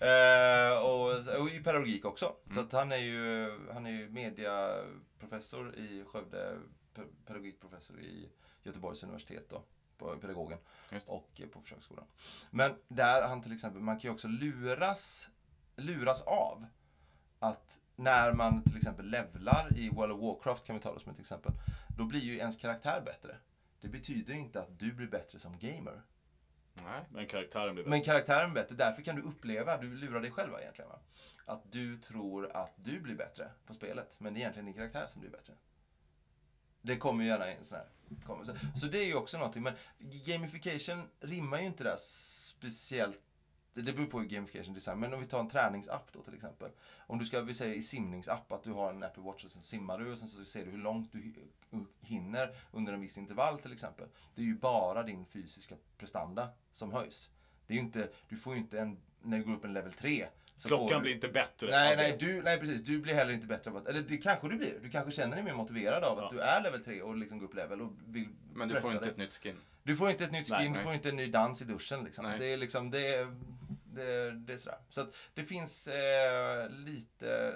Eh, och, och i pedagogik också. Så att han är ju, han är ju mediaprofessor i Skövde, pe- pedagogikprofessor i Göteborgs universitet då, på pedagogen. Och på Försöksskolan. Men där han till exempel, man kan ju också luras, luras av att när man till exempel levlar i World of Warcraft kan vi ta det som ett exempel. Då blir ju ens karaktär bättre. Det betyder inte att du blir bättre som gamer. Nej. Men karaktären blir bättre. Men karaktären blir bättre. Därför kan du uppleva, du lurar dig själv egentligen va? Att du tror att du blir bättre på spelet. Men det är egentligen din karaktär som blir bättre. Det kommer ju gärna i en sån här. Så, så det är ju också någonting. Men gamification rimmar ju inte där speciellt. Det beror på hur gamification design. Men om vi tar en träningsapp då till exempel. Om du ska, vi säger i simningsapp att du har en Apple Watch och sen simmar du och sen så ser du hur långt du uh, hinner under en viss intervall till exempel. Det är ju bara din fysiska prestanda som höjs. Det är ju inte, du får ju inte en, när du går upp en level 3. Klockan du, blir inte bättre. Nej, nej, det. du, nej, precis. Du blir heller inte bättre av att, eller det kanske du blir. Du kanske känner dig mer motiverad av att Ja. du är level 3 och liksom går upp level och vill Men du får inte dig. ett nytt skin. Du får inte ett nytt skin, Nej, du nej. får inte en ny dans i duschen liksom. Nej. Det är liksom, det är, det, är- det är sådär. Så att det finns eh, lite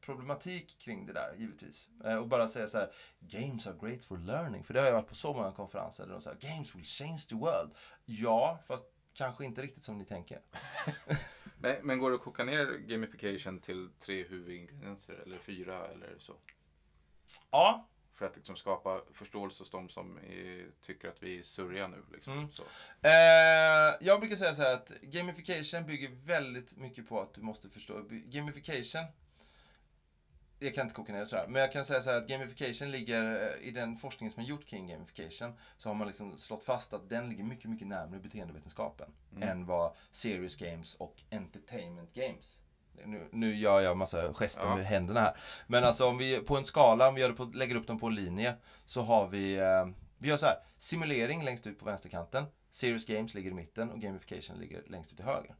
problematik kring det där, givetvis. Eh, och bara säga så här, games are great for learning. För det har jag varit på så många konferenser där de säger, games will change the world. Ja, fast kanske inte riktigt som ni tänker. Men, men går det att koka ner gamification till tre huvudingredienser eller fyra eller så? Ja, För att liksom skapa förståelse hos de som är, tycker att vi är surriga nu. Liksom. Mm. Så. Eh, jag brukar säga så här att gamification bygger väldigt mycket på att du måste förstå. Gamification, jag kan inte koka ner det sådär, men jag kan säga så här att gamification ligger, eh, i den forskningen som är gjort kring gamification, så har man liksom slått fast att den ligger mycket, mycket närmare beteendevetenskapen än vad serious games och entertainment games nu, nu gör jag massa gester Ja. med händerna här. Men alltså om vi på en skala, om vi gör det på, lägger upp dem på en linje, så har vi, eh, vi gör så här, simulering längst ut på vänsterkanten, serious games ligger i mitten och gamification ligger längst ut till höger.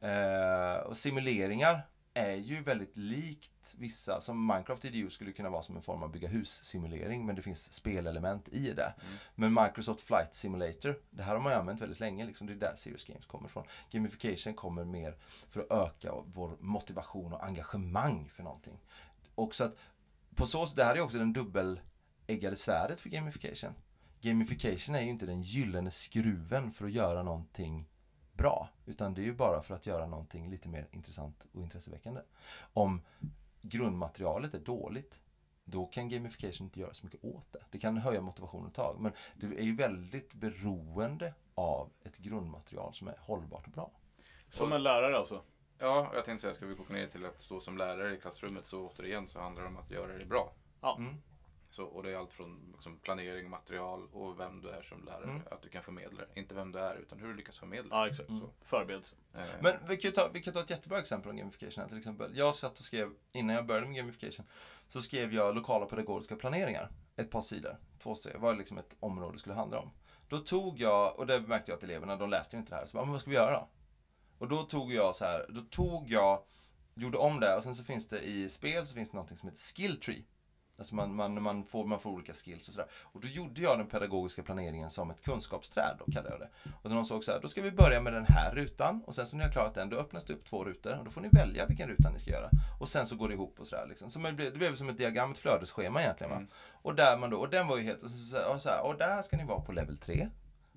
Eh, och simuleringar är ju väldigt likt vissa, som Minecraft IDU skulle kunna vara som en form av bygga hus-simulering, men det finns spelelement i det. Men Microsoft Flight Simulator, det här har man ju använt väldigt länge, liksom, det är där Serious Games kommer ifrån. Gamification kommer mer för att öka vår motivation och engagemang för någonting. Och så att, på så sätt, det här är också den dubbeläggade svärdet för gamification. Gamification är ju inte den gyllene skruven för att göra någonting bra. Utan det är ju bara för att göra någonting lite mer intressant och intresseväckande. Om grundmaterialet är dåligt, då kan gamification inte göra så mycket åt det. Det kan höja motivationen ett tag, men det är ju väldigt beroende av ett grundmaterial som är hållbart och bra. Som en lärare alltså. Ja, jag tänkte säga, ska vi koka ner till att stå som lärare i klassrummet så återigen så handlar det om att göra det bra. Ja. Mm. Så, och det är allt från liksom, planering, material och vem du är som lärare. Mm. Att du kan förmedla det. Inte vem du är, utan hur du lyckas förmedla. Ja, exakt. Mm. Förberedelse. Eh, Men vi kan, ta, vi kan ta ett jättebra exempel om gamification här till exempel. Jag satt och skrev, innan jag började med gamification, så skrev jag lokala pedagogiska planeringar. Ett par sidor, två sidor, vad liksom ett område skulle handla om. Då tog jag, och det märkte jag att eleverna, de läste inte det här, så bara, men vad ska vi göra då? Och då tog jag så här, då tog jag, gjorde om det och sen så finns det i spel så finns det något som heter skill tree. Alltså man, man, man, får, man får olika skills och sådär. Och då gjorde jag den pedagogiska planeringen som ett kunskapsträd, då kallade jag det. Och de såg så här, då ska vi börja med den här rutan och sen så när ni har klarat den, då öppnas det upp två rutor och då får ni välja vilken ruta ni ska göra. Och sen så går det ihop och sådär liksom. Så det blev, det blev som ett diagram, ett flödesschema egentligen. Mm. Och där man då, och den var ju helt, och så, och så här, och där ska ni vara på level 3.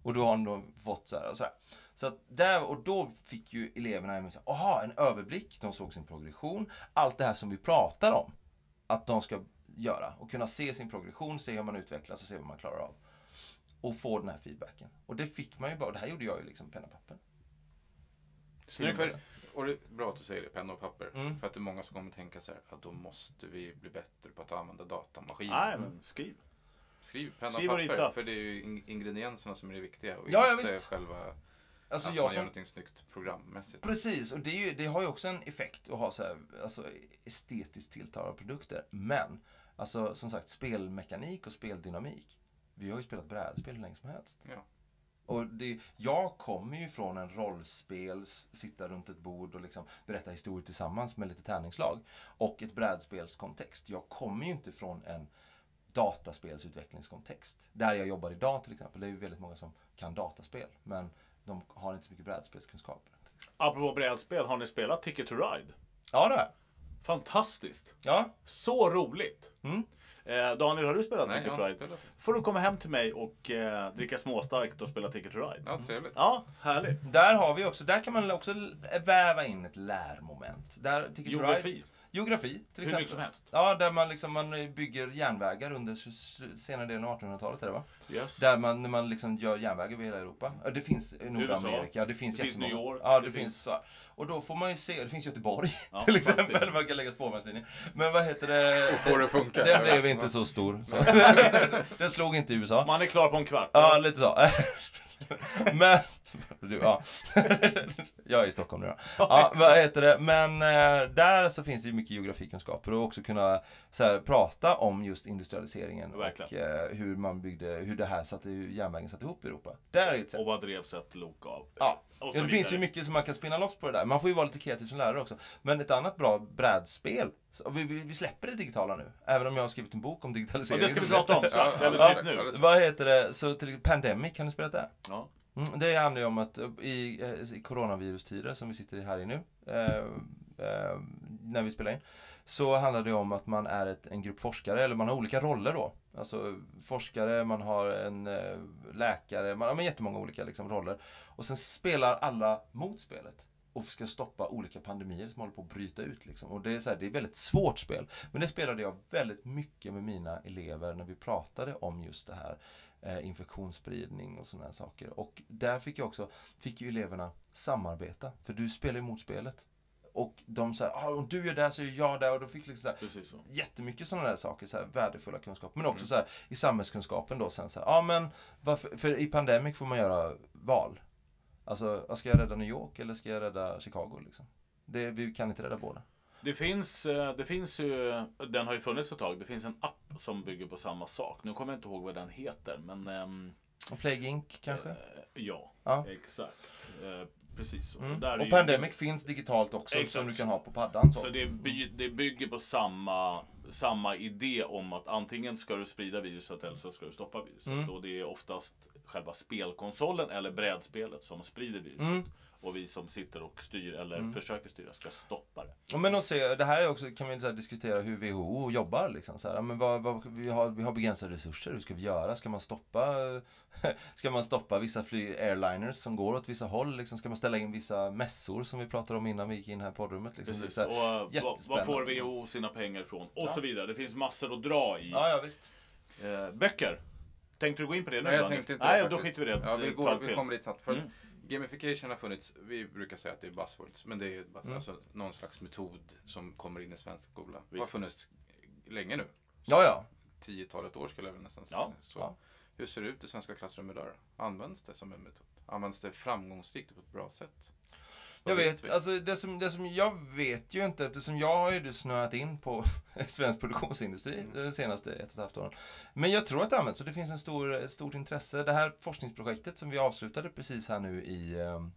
Och då har ni då fått så här och så här. Så där, och då fick ju eleverna en, aha, en överblick, de såg sin progression, allt det här som vi pratar om. Att de ska göra och kunna se sin progression, se hur man utvecklas och se vad man klarar av. Och få den här feedbacken. Och det fick man ju bara, och det här gjorde jag ju liksom penna och papper. Snyggt. För, och det är bra att du säger det, penna och papper. Mm. För att det är många som kommer tänka så här, att då måste vi bli bättre på att använda datamaskiner. Nej, men skriv. Skriv penna Skriv och och papper, rita. för det är ju in- ingredienserna som är det viktiga. Och Ja, ja, inte visst. själva Alltså att jag man gör som, någonting snyggt programmässigt. Precis, och det, är ju, det har ju också en effekt att ha så här, alltså, estetiskt tilltalande produkter. Men, alltså som sagt, spelmekanik och speldynamik. Vi har ju spelat brädspel hur länge som helst. Ja. Och det, jag kommer ju från en rollspel, s- sitta runt ett bord och liksom berätta historier tillsammans med lite tärningslag. Och ett brädspelskontext. Jag kommer ju inte från en dataspelsutvecklingskontext. Där jag jobbar idag till exempel. Det är ju väldigt många som kan dataspel. Men de har inte så mycket brädspelskunskaper. Apropå brädspel, har ni spelat Ticket to Ride? Ja, det har. Fantastiskt! Ja. Så roligt! Mm. Eh, Daniel, har du spelat Nej, jag Ticket har to inte Ride? spelat det. Får du komma hem till mig och eh, dricka småstarkt och spela Ticket to Ride. Ja, trevligt. Ja, härligt. Där har vi också, där kan man också väva in ett lärmoment. Där, Ticket to Ride- Geografi. Till Hur exempel. mycket som helst. Ja, där man, liksom, man bygger järnvägar under senare delen av 1800-talet, är det va? Yes. Där man, när man liksom gör järnvägar över hela Europa. Det finns i Nordamerika, det finns Det finns. New York, Ja, det det, finns- finns. Och då får man ju se, det finns Göteborg Ja, till exempel, faktiskt. man kan lägga spårvagnslinjer. Men vad heter det? Får det funka? Den blev inte så stor. Så. Den slog inte i USA. Man är klar på en kvart. Ja, lite så. Men, du, ja. Jag är i Stockholm nu då. Ja, vad heter det? Men eh, där så finns det ju mycket geografikunskaper och också kunna så här, prata om just industrialiseringen Verkligen. och eh, hur man byggde, hur det här satte, hur järnvägen satte ihop Europa. Där är ett sätt. Och vad drevs ett lok av? Ja, Och ja det finns ju mycket som man kan spinna loss på det där. Man får ju vara lite kreativ som lärare också. Men ett annat bra brädspel, vi, vi, vi släpper det digitala nu. Även om jag har skrivit en bok om Och digitalisering. det ska vi prata om strax, Ja, eller ja, nu. ja. Vad heter det? Så till Pandemic, har ni spelat det? Ja. Mm, det handlar ju om att i, eh, i coronavirustider som vi sitter här i nu, eh, eh, när vi spelar in, så handlar det om att man är ett, en grupp forskare, eller man har olika roller då. Alltså forskare, man har en eh, läkare, man har men jättemånga olika liksom, roller. Och sen spelar alla mot spelet och ska stoppa olika pandemier som håller på att bryta ut. Liksom. Och det är, så här, det är ett väldigt svårt spel. Men det spelade jag väldigt mycket med mina elever när vi pratade om just det här eh, infektionsspridning och sådana här saker. Och där fick jag också, fick ju eleverna samarbeta. För du spelar ju mot spelet. Och de sa, ah, om du gör det här så gör jag det. Och då fick liksom så här, så. jättemycket sådana där saker, så här, värdefulla kunskaper. Men också Mm. så här, i samhällskunskapen då sen så ja men varför, för i Pandemic får man göra val. Alltså, ska jag rädda New York eller ska jag rädda Chicago liksom? Det, vi kan inte rädda båda. Det finns, eh, det finns ju, den har ju funnits ett tag, det finns en app som bygger på samma sak. Nu kommer jag inte ihåg vad den heter, men Och Plague Inc kanske? eh, ja, Ja. exakt. Eh, precis så. Mm. Där är Och ju- Pandemic finns digitalt också Exakt. som du kan ha på paddan. Så. Så det, by, det bygger på samma, samma idé om att antingen ska du sprida viruset eller så ska du stoppa viruset. Mm. Och det är oftast själva spelkonsolen eller brädspelet som sprider viruset. Mm. Och vi som sitter och styr eller försöker styra ska stoppa det. Ja, Men att se, det här är också, kan vi så här diskutera hur WHO jobbar. Liksom, så här, men vad, vad, vi, har, vi har begränsade resurser, hur ska vi göra? Ska man stoppa, ska man stoppa vissa fly, airliners som går åt vissa håll? Liksom, ska man ställa in vissa mässor som vi pratade om innan vi gick in här i poddrummet? Liksom, Precis. så här, Och vad, vad får. WHO sina pengar ifrån? Och Ja. så vidare. Det finns massor att dra i. ja, ja, visst. Eh, böcker. Tänkte du gå in på det nu Nej, jag tänkte inte Nej, det då skiter vi i det. Ja, vi, går, vi kommer dit. För Mm. Gamification har funnits, vi brukar säga att det är buzzwords, men det är bara- Mm. alltså, någon slags metod som kommer in i svensk skola. Det har funnits länge nu. Ja, ja. tiotalet år skulle jag väl nästan Ja, säga. Så ja. Hur ser det ut i svenska klassrum idag? Används det som en metod? Används det framgångsrikt och på ett bra sätt? Jag vet, vi? alltså det som, det som jag vet ju inte eftersom jag har ju snöat in på svensk produktionsindustri Mm. de senaste ett och ett halvt åren. Men jag tror att det används och det finns en stor, ett stort intresse. Det här forskningsprojektet som vi avslutade precis här nu i, eh,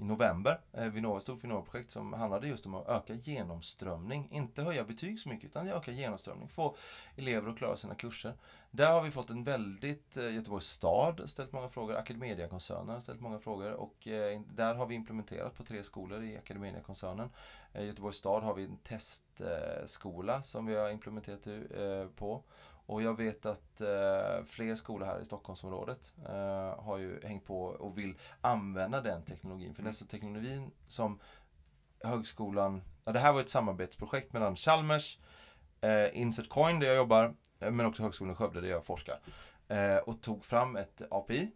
i november, eh, Vinnova, ett stort Vinnova-projekt som handlade just om att öka genomströmning. Inte höja betyg så mycket utan öka genomströmning. Få elever att klara sina kurser. Där har vi fått en väldigt, eh, Göteborgs stad har ställt många frågor, Academedia-koncernen har ställt många frågor och eh, där har vi implementerat på tre skolor i Academedia-koncernen. Eh, Göteborgs stad har vi en testskola som vi har implementerat eh, på. Och jag vet att eh, fler skolor här i Stockholmsområdet eh, har ju hängt på och vill använda den teknologin. För den så teknologin som högskolan, ja, det här var ett samarbetsprojekt mellan Chalmers, eh, Insert Coin där jag jobbar, eh, men också Högskolan i Skövde där jag forskar. Eh, och tog fram ett API.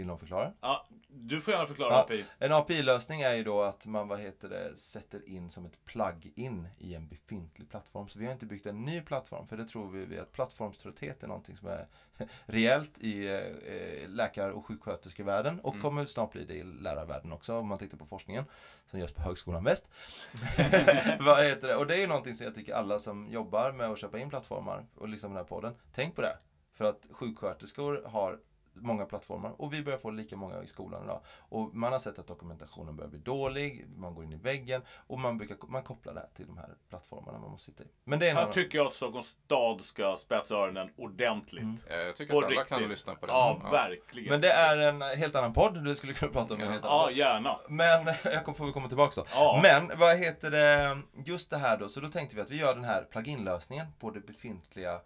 Vill någon förklara? Ja, du får gärna förklara Ja. API. En API-lösning är ju då att man vad heter det, sätter in som ett plug-in i en befintlig plattform. Så vi har inte byggt en ny plattform, för det tror vi att plattformströtthet är någonting som är rejält i eh, läkar och sjuksköterskevärlden och Mm. kommer snart bli det i lärarvärlden också om man tittar på forskningen som görs på Högskolan Väst. vad heter det? Och det är ju någonting som jag tycker alla som jobbar med att köpa in plattformar och liksom den här podden, tänk på det. För att sjuksköterskor har många plattformar och vi börjar få lika många i skolan idag. Och man har sett att dokumentationen börjar bli dålig, man går in i väggen och man, brukar, man kopplar det här till de här plattformarna man måste sitta i. Men det är en Här tycker jag att Stockholms stad ska spetsa öronen ordentligt. Mm. Jag tycker På att alla kan lyssna på det. Ja, verkligen. Men det är en helt annan podd, du skulle kunna prata om en Ja. helt annan Ja, gärna. Men jag kommer, får vi komma tillbaka då. Ja. Men vad heter det, just det här då, så då tänkte vi att vi gör den här plugin-lösningen på det befintliga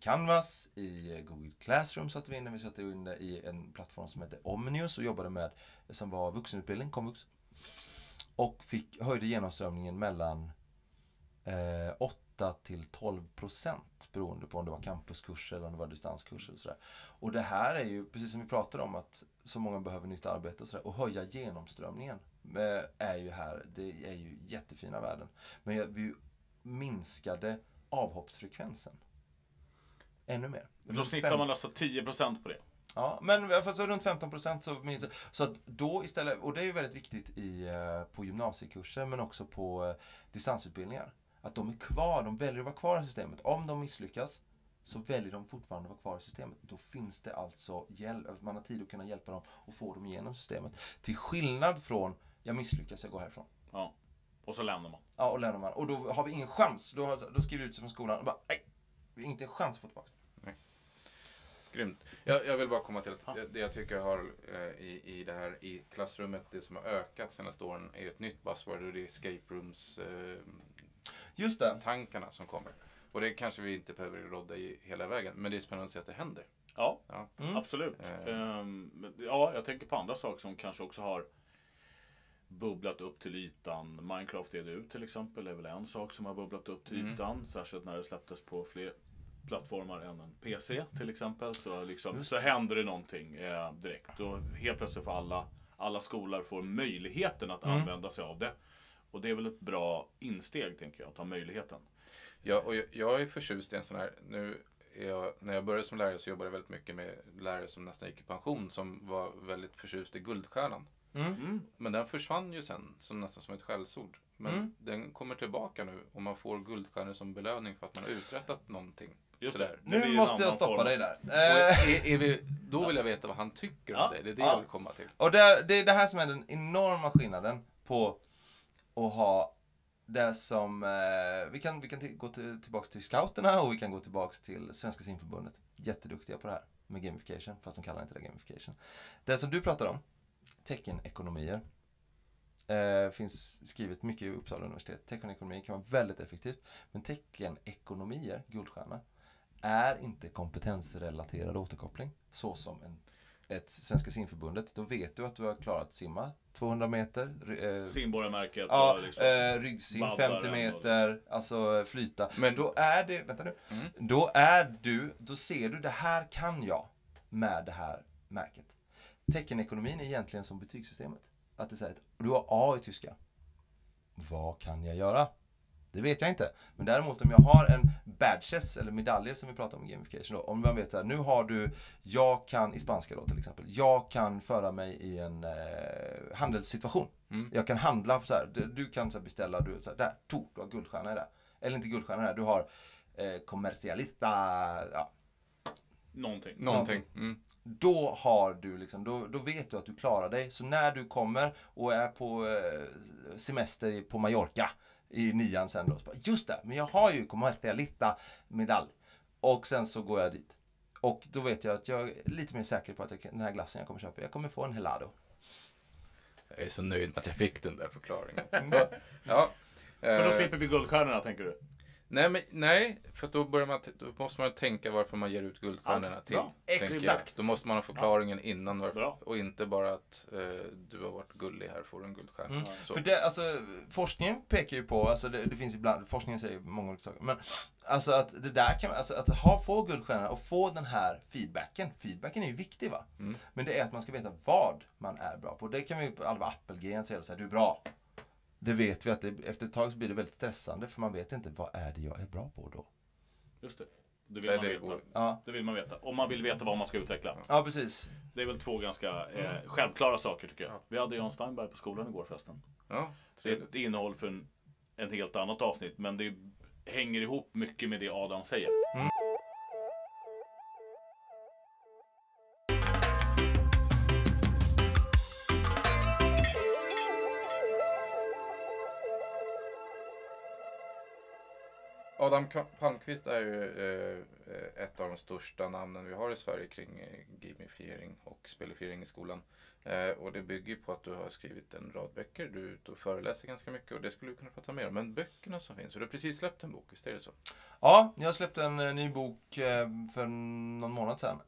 Canvas, i Google Classroom satte vi in det, vi satte in det i en plattform som heter Omnius och jobbade med, som var vuxenutbildning, komvux. Och fick, höjde genomströmningen mellan eh, 8 till 12 procent beroende på om det var campuskurser eller om det var distanskurser och sådär. Och det här är ju, precis som vi pratade om, att så många behöver nytt arbete och sådär. Och höja genomströmningen eh, är ju här, det är ju jättefina värden. Men vi minskade avhoppsfrekvensen. Ännu mer. Då snittar man alltså 10% på det. Ja, men i alla fall så runt 15 procent så minns jag. Så att då istället, och det är ju väldigt viktigt i, eh, på gymnasiekurser men också på eh, distansutbildningar. Att de är kvar, de väljer att vara kvar i systemet. Om de misslyckas så väljer de fortfarande att vara kvar i systemet. Då finns det alltså hjälp, man har tid att kunna hjälpa dem och få dem igenom systemet. Till skillnad från, jag misslyckas, jag går härifrån. Ja. Och så lämnar man. Ja, och lämnar man. Och då har vi ingen chans. Då, då skriver vi ut sig från skolan och bara, nej, vi har inte en chans att få tillbaka. Grymt. Jag, jag vill bara komma till att Ja. det- det jag tycker har eh, i, i det här i klassrummet, det som har ökat senaste åren är ett nytt buzzword och det är escape rooms eh, Just det. tankarna som kommer. Och det kanske vi inte behöver rodda i hela vägen, men det är spännande att se att det händer. Ja, Ja. Mm. absolut. Eh. Ehm, ja, jag tänker på andra saker som kanske också har bubblat upp till ytan. Minecraft EDU till exempel är väl en sak som har bubblat upp till Mm. ytan. Särskilt när det släpptes på fler plattformar än en PC till exempel. Så, liksom, så händer det någonting eh, direkt. Och helt plötsligt får alla, alla skolor får möjligheten att Mm. använda sig av det. Och det är väl ett bra insteg tänker jag, att ha möjligheten. Ja, och jag, jag är förtjust i en sån här, nu är jag, när jag började som lärare så jobbade jag väldigt mycket med lärare som nästan gick i pension som var väldigt förtjust i Guldstjärnan. Mm. Mm. Men den försvann ju sen, som nästan som ett skällsord. Men Mm. den kommer tillbaka nu och man får Guldstjärnor som belöning för att man har uträttat någonting. Just Sådär. det. Det Nu en måste jag stoppa form. dig där. Eh, är, är vi, då vill jag veta vad han tycker Ja, om det. Det är det ja. jag vill komma till. Och det, det är det här som är den enorma skillnaden på att ha det som, eh, vi kan, vi kan gå till, tillbaka till scouterna och vi kan gå tillbaka till Svenska simförbundet. Jätteduktiga på det här med gamification, fast de kallar inte det gamification. Det som du pratar om, teckenekonomier, eh, finns skrivet mycket i Uppsala universitet. Teckenekonomi kan vara väldigt effektivt, men teckenekonomier, guldstjärna, är inte kompetensrelaterad återkoppling, så som en ett Svenska simförbundet, då vet du att du har klarat simma 200 meter. Eh, Simborgarmärket ja, liksom. eh, ryggsim baddaren 50 meter, alltså flyta. Men- då är det, vänta nu. Mm. Då är du, då ser du det här kan jag med det här märket. Teckenekonomin är egentligen som betygssystemet. Att det säger att du har A i tyska. Vad kan jag göra? Det vet jag inte. Men däremot om jag har en badges eller medaljer som vi pratar om i gamification då. Om man vet att nu har du, jag kan i spanska då till exempel, jag kan föra mig i en eh, handelssituation. Mm. Jag kan handla så här, du, du kan så här, beställa, du, så här, där, to, du har guldstjärna i det. Eller inte guldstjärna där, du har eh, commercialista, ja, Någonting. Någonting. Mm. då har du liksom, då, då vet du att du klarar dig. Så när du kommer och är på eh, semester på Mallorca i nian sen då, bara, just det, men jag har ju commercialista medalj. Och sen så går jag dit. Och då vet jag att jag är lite mer säker på att jag, den här glassen jag kommer köpa, jag kommer få en helado. Jag är så nöjd med att jag fick den där förklaringen. Så, ja. För då Eh, slipper vi guldstjärnorna, tänker du? Nej, men, nej, för då, börjar man, då måste man tänka varför man ger ut guldstjärnorna Ja, till. Exakt. Då måste man ha förklaringen innan varför, Bra. och inte bara att eh, du har varit gullig här får du en guldstjärna. Mm. För det, alltså, forskningen pekar ju på, alltså det, det finns ibland, forskningen säger många olika saker, men alltså att det där kan alltså att ha, få guldstjärna och få den här feedbacken, feedbacken är ju viktig va? Mm. Men det är att man ska veta vad man är bra på. Det kan vi på Alva Appelgren säga, så här, du är bra. Det vet vi att det, efter ett tag så blir det väldigt stressande för man vet inte vad är det jag är bra på då. Just det. Det vill Nej, man det veta. Ja, Det vill man veta. Om man vill veta vad man ska utveckla. ja precis. Det är väl två ganska eh, självklara saker tycker jag. Ja. Vi hade Jan Steinberg på skolan igår förresten. Ja, Det är ett innehåll för en, en helt annat avsnitt, men det hänger ihop mycket med det Adam säger. Adam Palmqvist är ju eh, ett av de största namnen vi har i Sverige kring eh, gamifiering och spelifiering i skolan. Eh, och det bygger på att du har skrivit en rad böcker. Du är ute och föreläser ganska mycket och det skulle vi kunna prata mer om. Men böckerna som finns, och du har precis släppt en bok, visst är det så? Ja, jag släppte en ny bok för någon månad sedan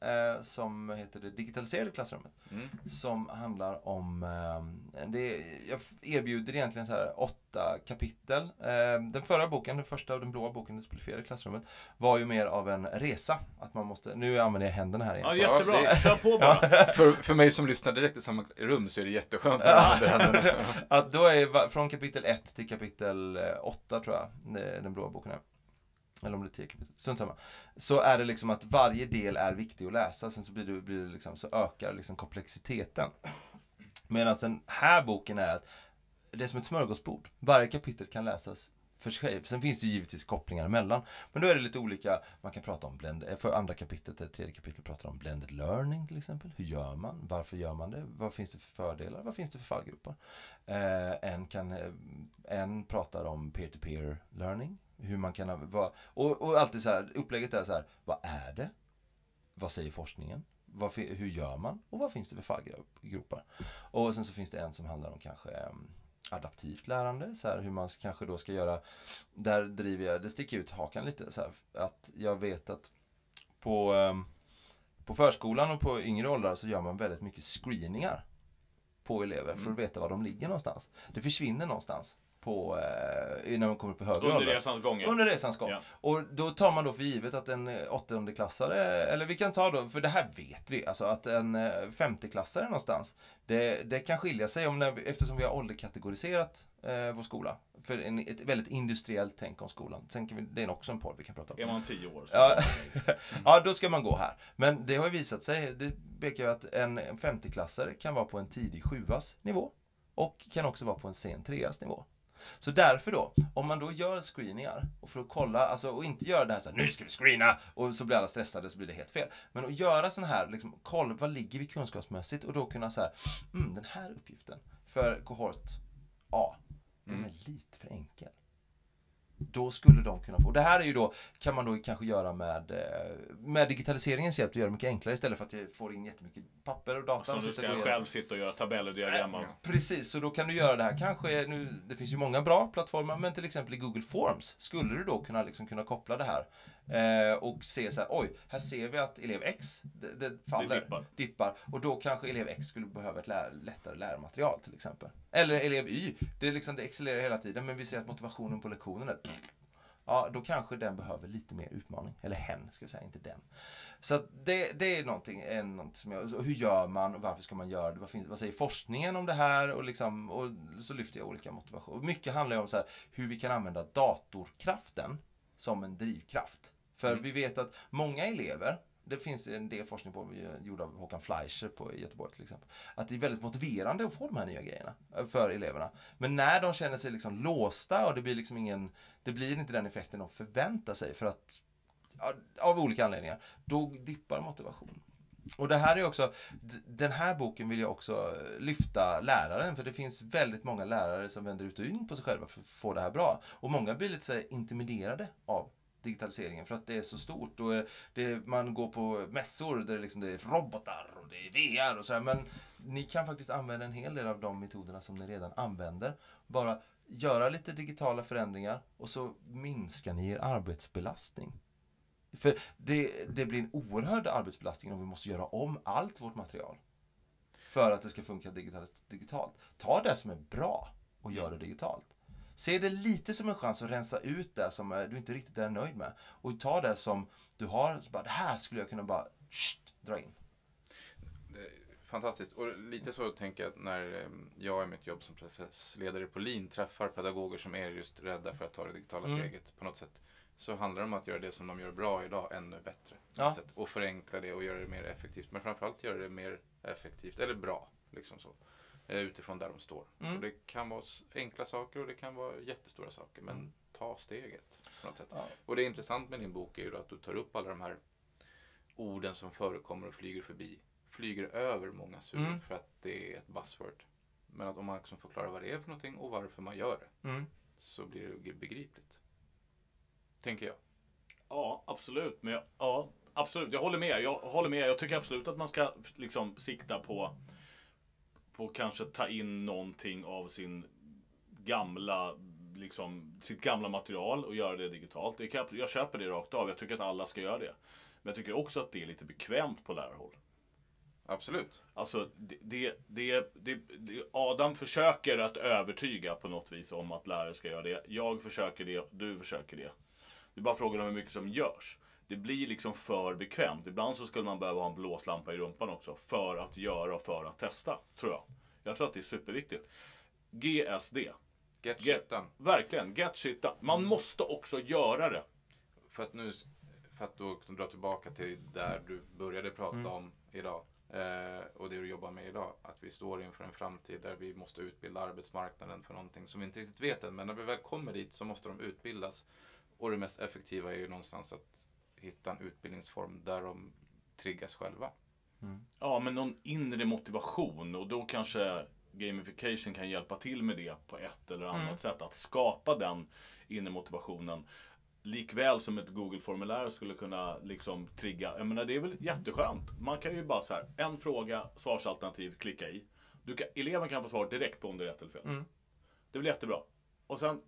som heter Det digitaliserade klassrummet. Mm. Som handlar om, det, jag erbjuder egentligen så här åtta kapitel. Eh, den förra boken, den första, den blåa boken, Det spelifierade klassrummet, var ju mer av en resa. Att man måste, nu använder jag händerna här Ja, igen. jättebra. det- Kör på bara. För, för mig som lyssnar direkt i samma rum så är det jätteskönt att använda händerna. Att då är från kapitel 1 till kapitel 8 tror jag, den blåa boken är. Eller om det är 10 kapitel, strunt samma. Så är det liksom att varje del är viktig att läsa, sen så blir det, blir det liksom, så ökar liksom komplexiteten. Medan den här boken är att det är som ett smörgåsbord. Varje kapitel kan läsas för sig. Sen finns det givetvis kopplingar emellan. Men då är det lite olika, man kan prata om blend, eh, för andra kapitlet eller tredje kapitlet pratar om blended learning till exempel. Hur gör man? Varför gör man det? Vad finns det för fördelar? Vad finns det för fallgropar? Eh, en, kan, eh, en pratar om peer-to-peer learning. Hur man kan, vad, och, och alltid så här, upplägget är så här, vad är det? Vad säger forskningen? Vad, hur gör man? Och vad finns det för fallgropar? Och sen så finns det en som handlar om kanske em, adaptivt lärande, så här hur man kanske då ska göra, där driver jag, det sticker ut hakan lite så här, att jag vet att på, em, på förskolan och på yngre åldrar så gör man väldigt mycket screeningar på elever för Mm. att veta var de ligger någonstans. Det försvinner någonstans på, eh, när man kommer på högre Under resans gång. ja. Under resans gång. Ja. Och då tar man då för givet att en åttondeklassare, eller vi kan ta då, för det här vet vi, alltså att en eh, femteklassare någonstans, det, det kan skilja sig om när, eftersom vi har ålderkategoriserat eh, vår skola. För en, ett väldigt industriellt tänk om skolan. Sen vi, det är också en podd vi kan prata om. Är man tio år så. Ja, ja, då ska man gå här. Men det har ju visat sig, det pekar ju att en en femteklassare kan vara på en tidig sjuas nivå och kan också vara på en sen treas nivå. Så därför då, om man då gör screeningar och för att kolla, alltså och inte göra det här så här, nu ska vi screena och så blir alla stressade så blir det helt fel. Men att göra sån här, liksom, koll, vad ligger vi kunskapsmässigt och då kunna så här, mm, den här uppgiften för kohort A, den Mm. är lite för enkel. Då skulle de kunna få, och det här är ju då, kan man då kanske göra med, eh, med digitaliseringens hjälp, att göra det mycket enklare istället för att jag får in jättemycket papper och data. Som och du och ska själv sitta och göra tabeller och diagram av. Precis, så då kan du göra det här kanske, nu, det finns ju många bra plattformar, men till exempel i Google Forms skulle du då kunna, liksom kunna koppla det här eh, och se så här, oj, här ser vi att elev X, det, det faller, dippar. dippar, och då kanske elev X skulle behöva ett lär, lättare lärmaterial till exempel. Eller elev Y, det, är liksom, det accelererar hela tiden, men vi ser att motivationen på lektionen är ja då kanske den behöver lite mer utmaning. Eller hen, ska jag säga, inte den. Så det, det är någonting, en, något som jag, hur gör man och varför ska man göra det? Vad, finns, vad säger forskningen om det här? Och, liksom, och så lyfter jag olika motivationer. Mycket handlar om så här, hur vi kan använda datorkraften som en drivkraft. För Mm. vi vet att många elever, det finns en del forskning på, gjord av Håkan Fleischer på i Göteborg till exempel, att det är väldigt motiverande att få de här nya grejerna eh, för eleverna. Men när de känner sig liksom låsta och det blir liksom ingen, det blir inte den effekten de förväntar sig för att, av olika anledningar, då dippar motivationen. Och det här är också, den här boken vill jag också lyfta läraren, för det finns väldigt många lärare som vänder ut och in på sig själva för att få det här bra. Och många blir lite så här intimiderade av digitaliseringen för att det är så stort. Och eh, det, man går på mässor där det, liksom, det är robotar och det är VR och sådär. Men ni kan faktiskt använda en hel del av de metoderna som ni redan använder. Bara göra lite digitala förändringar och så minskar ni er arbetsbelastning. För det, det blir en oerhörd arbetsbelastning om vi måste göra om allt vårt material. För att det ska funka digitalt. digitalt. Ta det som är bra och gör det digitalt. Se det lite som en chans att rensa ut det som du inte riktigt är nöjd med. Och ta det som du har, så bara, det här skulle jag kunna bara sht, dra in. Fantastiskt. Och lite så tänker jag när eh, jag i mitt jobb som processledare på LIN träffar pedagoger som är just rädda för att ta det digitala Mm. steget på något sätt. Så handlar det om att göra det som de gör bra idag ännu bättre. Ja. Och förenkla det och göra det mer effektivt. Men framförallt göra det mer effektivt, eller bra. Liksom så. Eh, Utifrån där de står. Mm. Och det kan vara enkla saker och det kan vara jättestora saker. Men Mm. ta steget. På något sätt. Ja. Och det är intressant med din bok är ju då att du tar upp alla de här orden som förekommer och flyger förbi. Flyger över mångas huvud Mm. för att det är ett buzzword. Men att om man liksom förklarar vad det är för någonting och varför man gör det Mm. så blir det begripligt. Tänker jag. Ja, absolut. Men jag, ja, absolut. Jag håller med. Jag håller med. Jag tycker absolut att man ska liksom sikta på på kanske ta in någonting av sin gamla liksom sitt gamla material och göra det digitalt. Kan, jag köper det rakt av. Jag tycker att alla ska göra det. Men jag tycker också att det är lite bekvämt på lärarhåll. Absolut. Alltså, det, det, det, Adam försöker att övertyga på något vis om att lärare ska göra det. Jag försöker det, du försöker det. Det är bara frågan om hur mycket som görs. Det blir liksom för bekvämt. Ibland så skulle man behöva ha en blåslampa i rumpan också. För att göra och för att testa, tror jag. Jag tror att det är superviktigt. GSD. Get Get- shit done. Verkligen, get shit done. Man måste också göra det. För att nu, för att då dra tillbaka till där du började prata Mm. om idag. Eh, och det du jobbar med idag. Att vi står inför en framtid där vi måste utbilda arbetsmarknaden för någonting som vi inte riktigt vet än. Men när vi väl kommer dit så måste de utbildas. Och det mest effektiva är ju någonstans att hitta en utbildningsform där de triggas själva. Ja, men någon inre motivation och då kanske gamification kan hjälpa till med det på ett eller annat Mm. sätt. Att skapa den inre motivationen. Likväl som ett Google-formulär skulle kunna liksom trigga. Jag menar, det är väl jätteskönt. Man kan ju bara så här, en fråga, svarsalternativ, klicka i. Du kan, eleven kan få svar direkt på om det är rätt eller fel. Mm. Det blir jättebra. Och sen,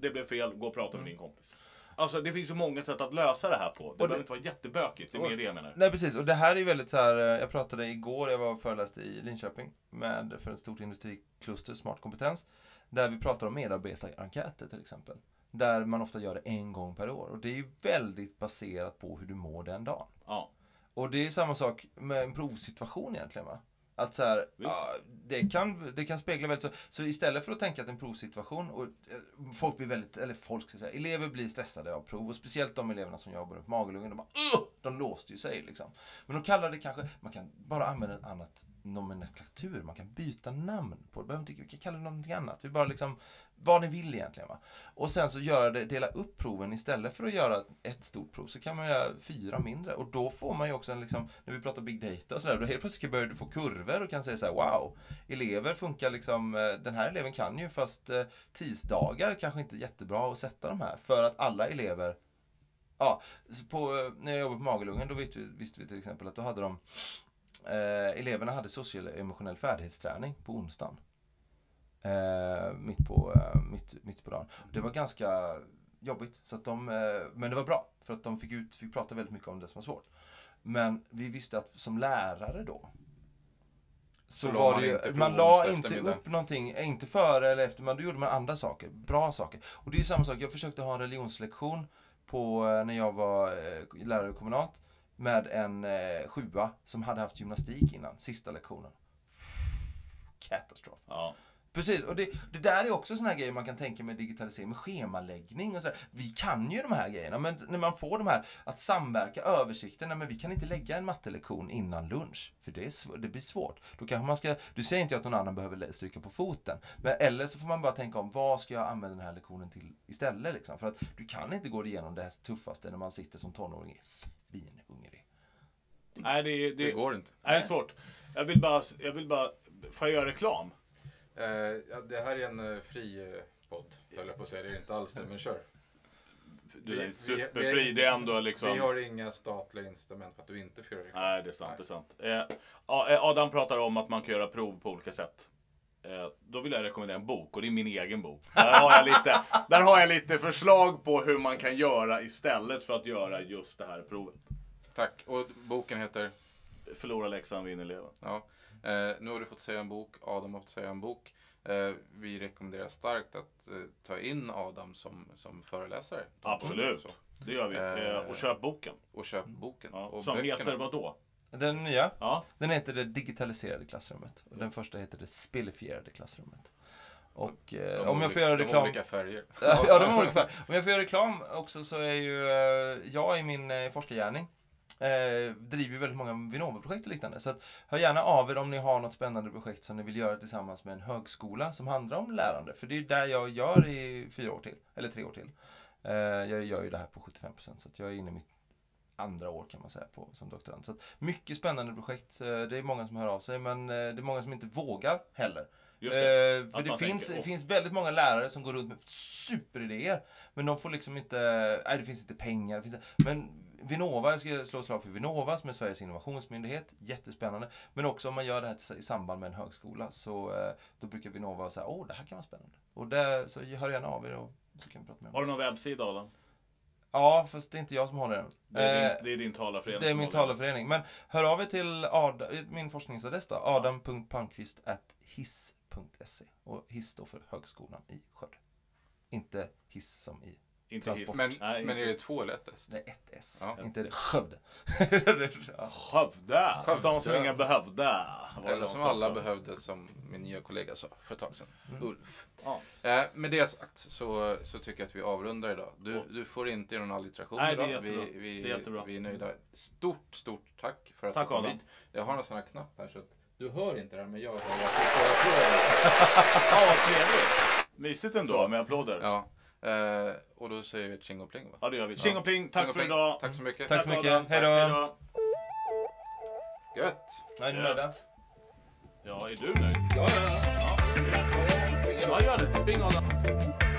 det blev fel, gå och prata med din kompis. Alltså det finns ju många sätt att lösa det här på. Det det- behöver inte vara jättebökigt, det är och- mer det jag menar. Nej precis, och det här är ju väldigt så här. eh, Jag pratade igår, jag var och föreläste i Linköping med, för ett stort industrikluster, Smart kompetens. Där vi pratar om medarbetarenkäter till exempel. Där man ofta gör det en gång per år. Och det är ju väldigt baserat på hur du mår den dagen. Ja. Och det är samma sak med en provsituation egentligen va? Att så här, ja, det, kan, det kan spegla väldigt så, så istället för att tänka att en provsituation och eh, folk blir väldigt, eller folk ska säga, elever blir stressade av prov och speciellt de eleverna som jobbar på Magelungen, de bara "Ugh!" De låste ju sig liksom. Men de kallar det kanske, man kan bara använda en annat nomenklatur, man kan byta namn på det, behöver inte, vi kan kalla det någonting annat. Vi bara liksom, vad ni vill egentligen va. Och sen så göra det, dela upp proven istället för att göra ett stort prov så kan man göra fyra mindre och då får man ju också en liksom, när vi pratar big data och sådär, då helt plötsligt börjar du få kurvor och kan säga så här: wow, elever funkar liksom, eh, den här eleven kan ju fast eh, tisdagar kanske inte är jättebra att sätta de här för att alla elever Ja, på, eh, när jag jobbade på Magelungen då visste vi, visste vi till exempel att då hade de eh, Eleverna hade social och emotionell färdighetsträning på onsdagen. Eh, mitt, på, eh, mitt, mitt på dagen. Det var ganska jobbigt. Så att de, eh, men det var bra. För att de fick, ut, fick prata väldigt mycket om det som var svårt. Men vi visste att som lärare då så Så var man det ju, inte man la inte upp någonting, eh, inte före eller efter, men då gjorde man andra saker, bra saker. Och det är ju samma sak, jag försökte ha en religionslektion på, eh, när jag var eh, lärare kommunalt, med en eh, sjua som hade haft gymnastik innan, sista lektionen. Katastrof. Ja. Precis, och det, det där är också såna här grejer man kan tänka med digitalisering, med schemaläggning och sådär. Vi kan ju de här grejerna, men när man får de här att samverka, översikten, nej, men vi kan inte lägga en mattelektion innan lunch, för det, är sv- det blir svårt. Då kanske man ska, du säger inte att någon annan behöver stryka på foten, men eller så får man bara tänka om, vad ska jag använda den här lektionen till istället liksom? För att du kan inte gå igenom det här tuffaste när man sitter som tonåring, är svinhungrig. Nej, det, är- Det det, går inte. nej, det är svårt. Jag vill bara, jag vill bara, får jag göra reklam? Eh, det här är en eh, fri eh, podd, höll jag på att säga. Det är inte alls det, men kör. Du är superfri, vi- det är ändå liksom... Vi har inga statliga incitament för att du inte får göra reklam. Nej, det är sant. Nej. Det är sant. Eh, eh, Adam pratar om att man kan göra prov på olika sätt. Eh, då vill jag rekommendera en bok och det är min egen bok. Där har jag lite, där har jag lite förslag på hur man kan göra istället för att göra just det här provet. Tack. Och boken heter? Förlora läxan, vinner eleven. Ja. Eh, nu har du fått säga en bok, Adam har fått säga en bok. Eh, vi rekommenderar starkt att eh, ta in Adam som, som föreläsare. Absolut. Så. Det gör vi. Eh, och köp boken. Och köp boken. Ja, och som böckerna. heter vad då? Den nya, Ja, den heter Det digitaliserade klassrummet. Och den Yes. första heter Det spelifierade klassrummet. Och De eh, om jag får göra de reklam... olika färger. ja, de har olika färger. Om jag får göra reklam också så är ju eh, jag i min eh, forskargärning eh, driver väldigt många Vinnova-projekt och liknande. Så att, hör gärna av er om ni har något spännande projekt som ni vill göra tillsammans med en högskola som handlar om lärande. För det är där jag gör i fyra år till, eller tre år till. Eh, jag gör ju det här på 75% så att jag är inne i mitt andra år kan man säga på, som doktorand. Så att, mycket spännande projekt. Eh, Det är många som hör av sig men eh, det är många som inte vågar heller. just det. Eh, för det finns, tänker, åh. finns väldigt många lärare som går runt med superidéer. Men de får liksom inte, nej det finns inte pengar. Det finns, men Vinnova, jag ska slå ett slag för Vinnova som är Sveriges innovationsmyndighet. Jättespännande. Men också om man gör det här i samband med en högskola så eh, då brukar Vinnova säga åh det här kan vara spännande. Och det, så hör gärna av er och så kan vi prata med Har du någon webbsida Adam? Ja, fast det är inte jag som håller den. Det är Eh, din, det är din talarförening. det är min talarförening. Men hör av er till Ad, min forskningsadress då. adam.palmqvist.hiss.se. Och hiss står för Högskolan i Skövde. Inte hiss som i... Inte Transport. Men, Nej, men är det två eller ett S? Det är ett S. Ja. Inte det Skövde. Skövde. Skövde. De som inga behövde. Eller som alla så. behövde, som min nya kollega sa för ett tag sedan. Mm. Ulf. Ja. Eh, med det sagt så, så tycker jag att vi avrundar idag. Du, Och- du får inte göra någon alliteration Nej, det är idag. jättebra. Vi, vi, Det är jättebra. vi är nöjda. Stort, stort tack för att Tack, du kom Adam. hit. Jag har en sån här knapp här så att du hör inte det här men jag hör att du får applåder. Ja, vad trevligt. Mysigt ändå Så. med applåder. Ja. Ja. Eh, och då säger vi tjing och pling va? det gör vi. Tjing och pling, tack och för pling. idag. Tack så mycket. Tack så mycket. Hej då. Gött! Nej, du nöjda? Ja, är du nöjd? Ja, ja, ja. Ja, gör det. Adam.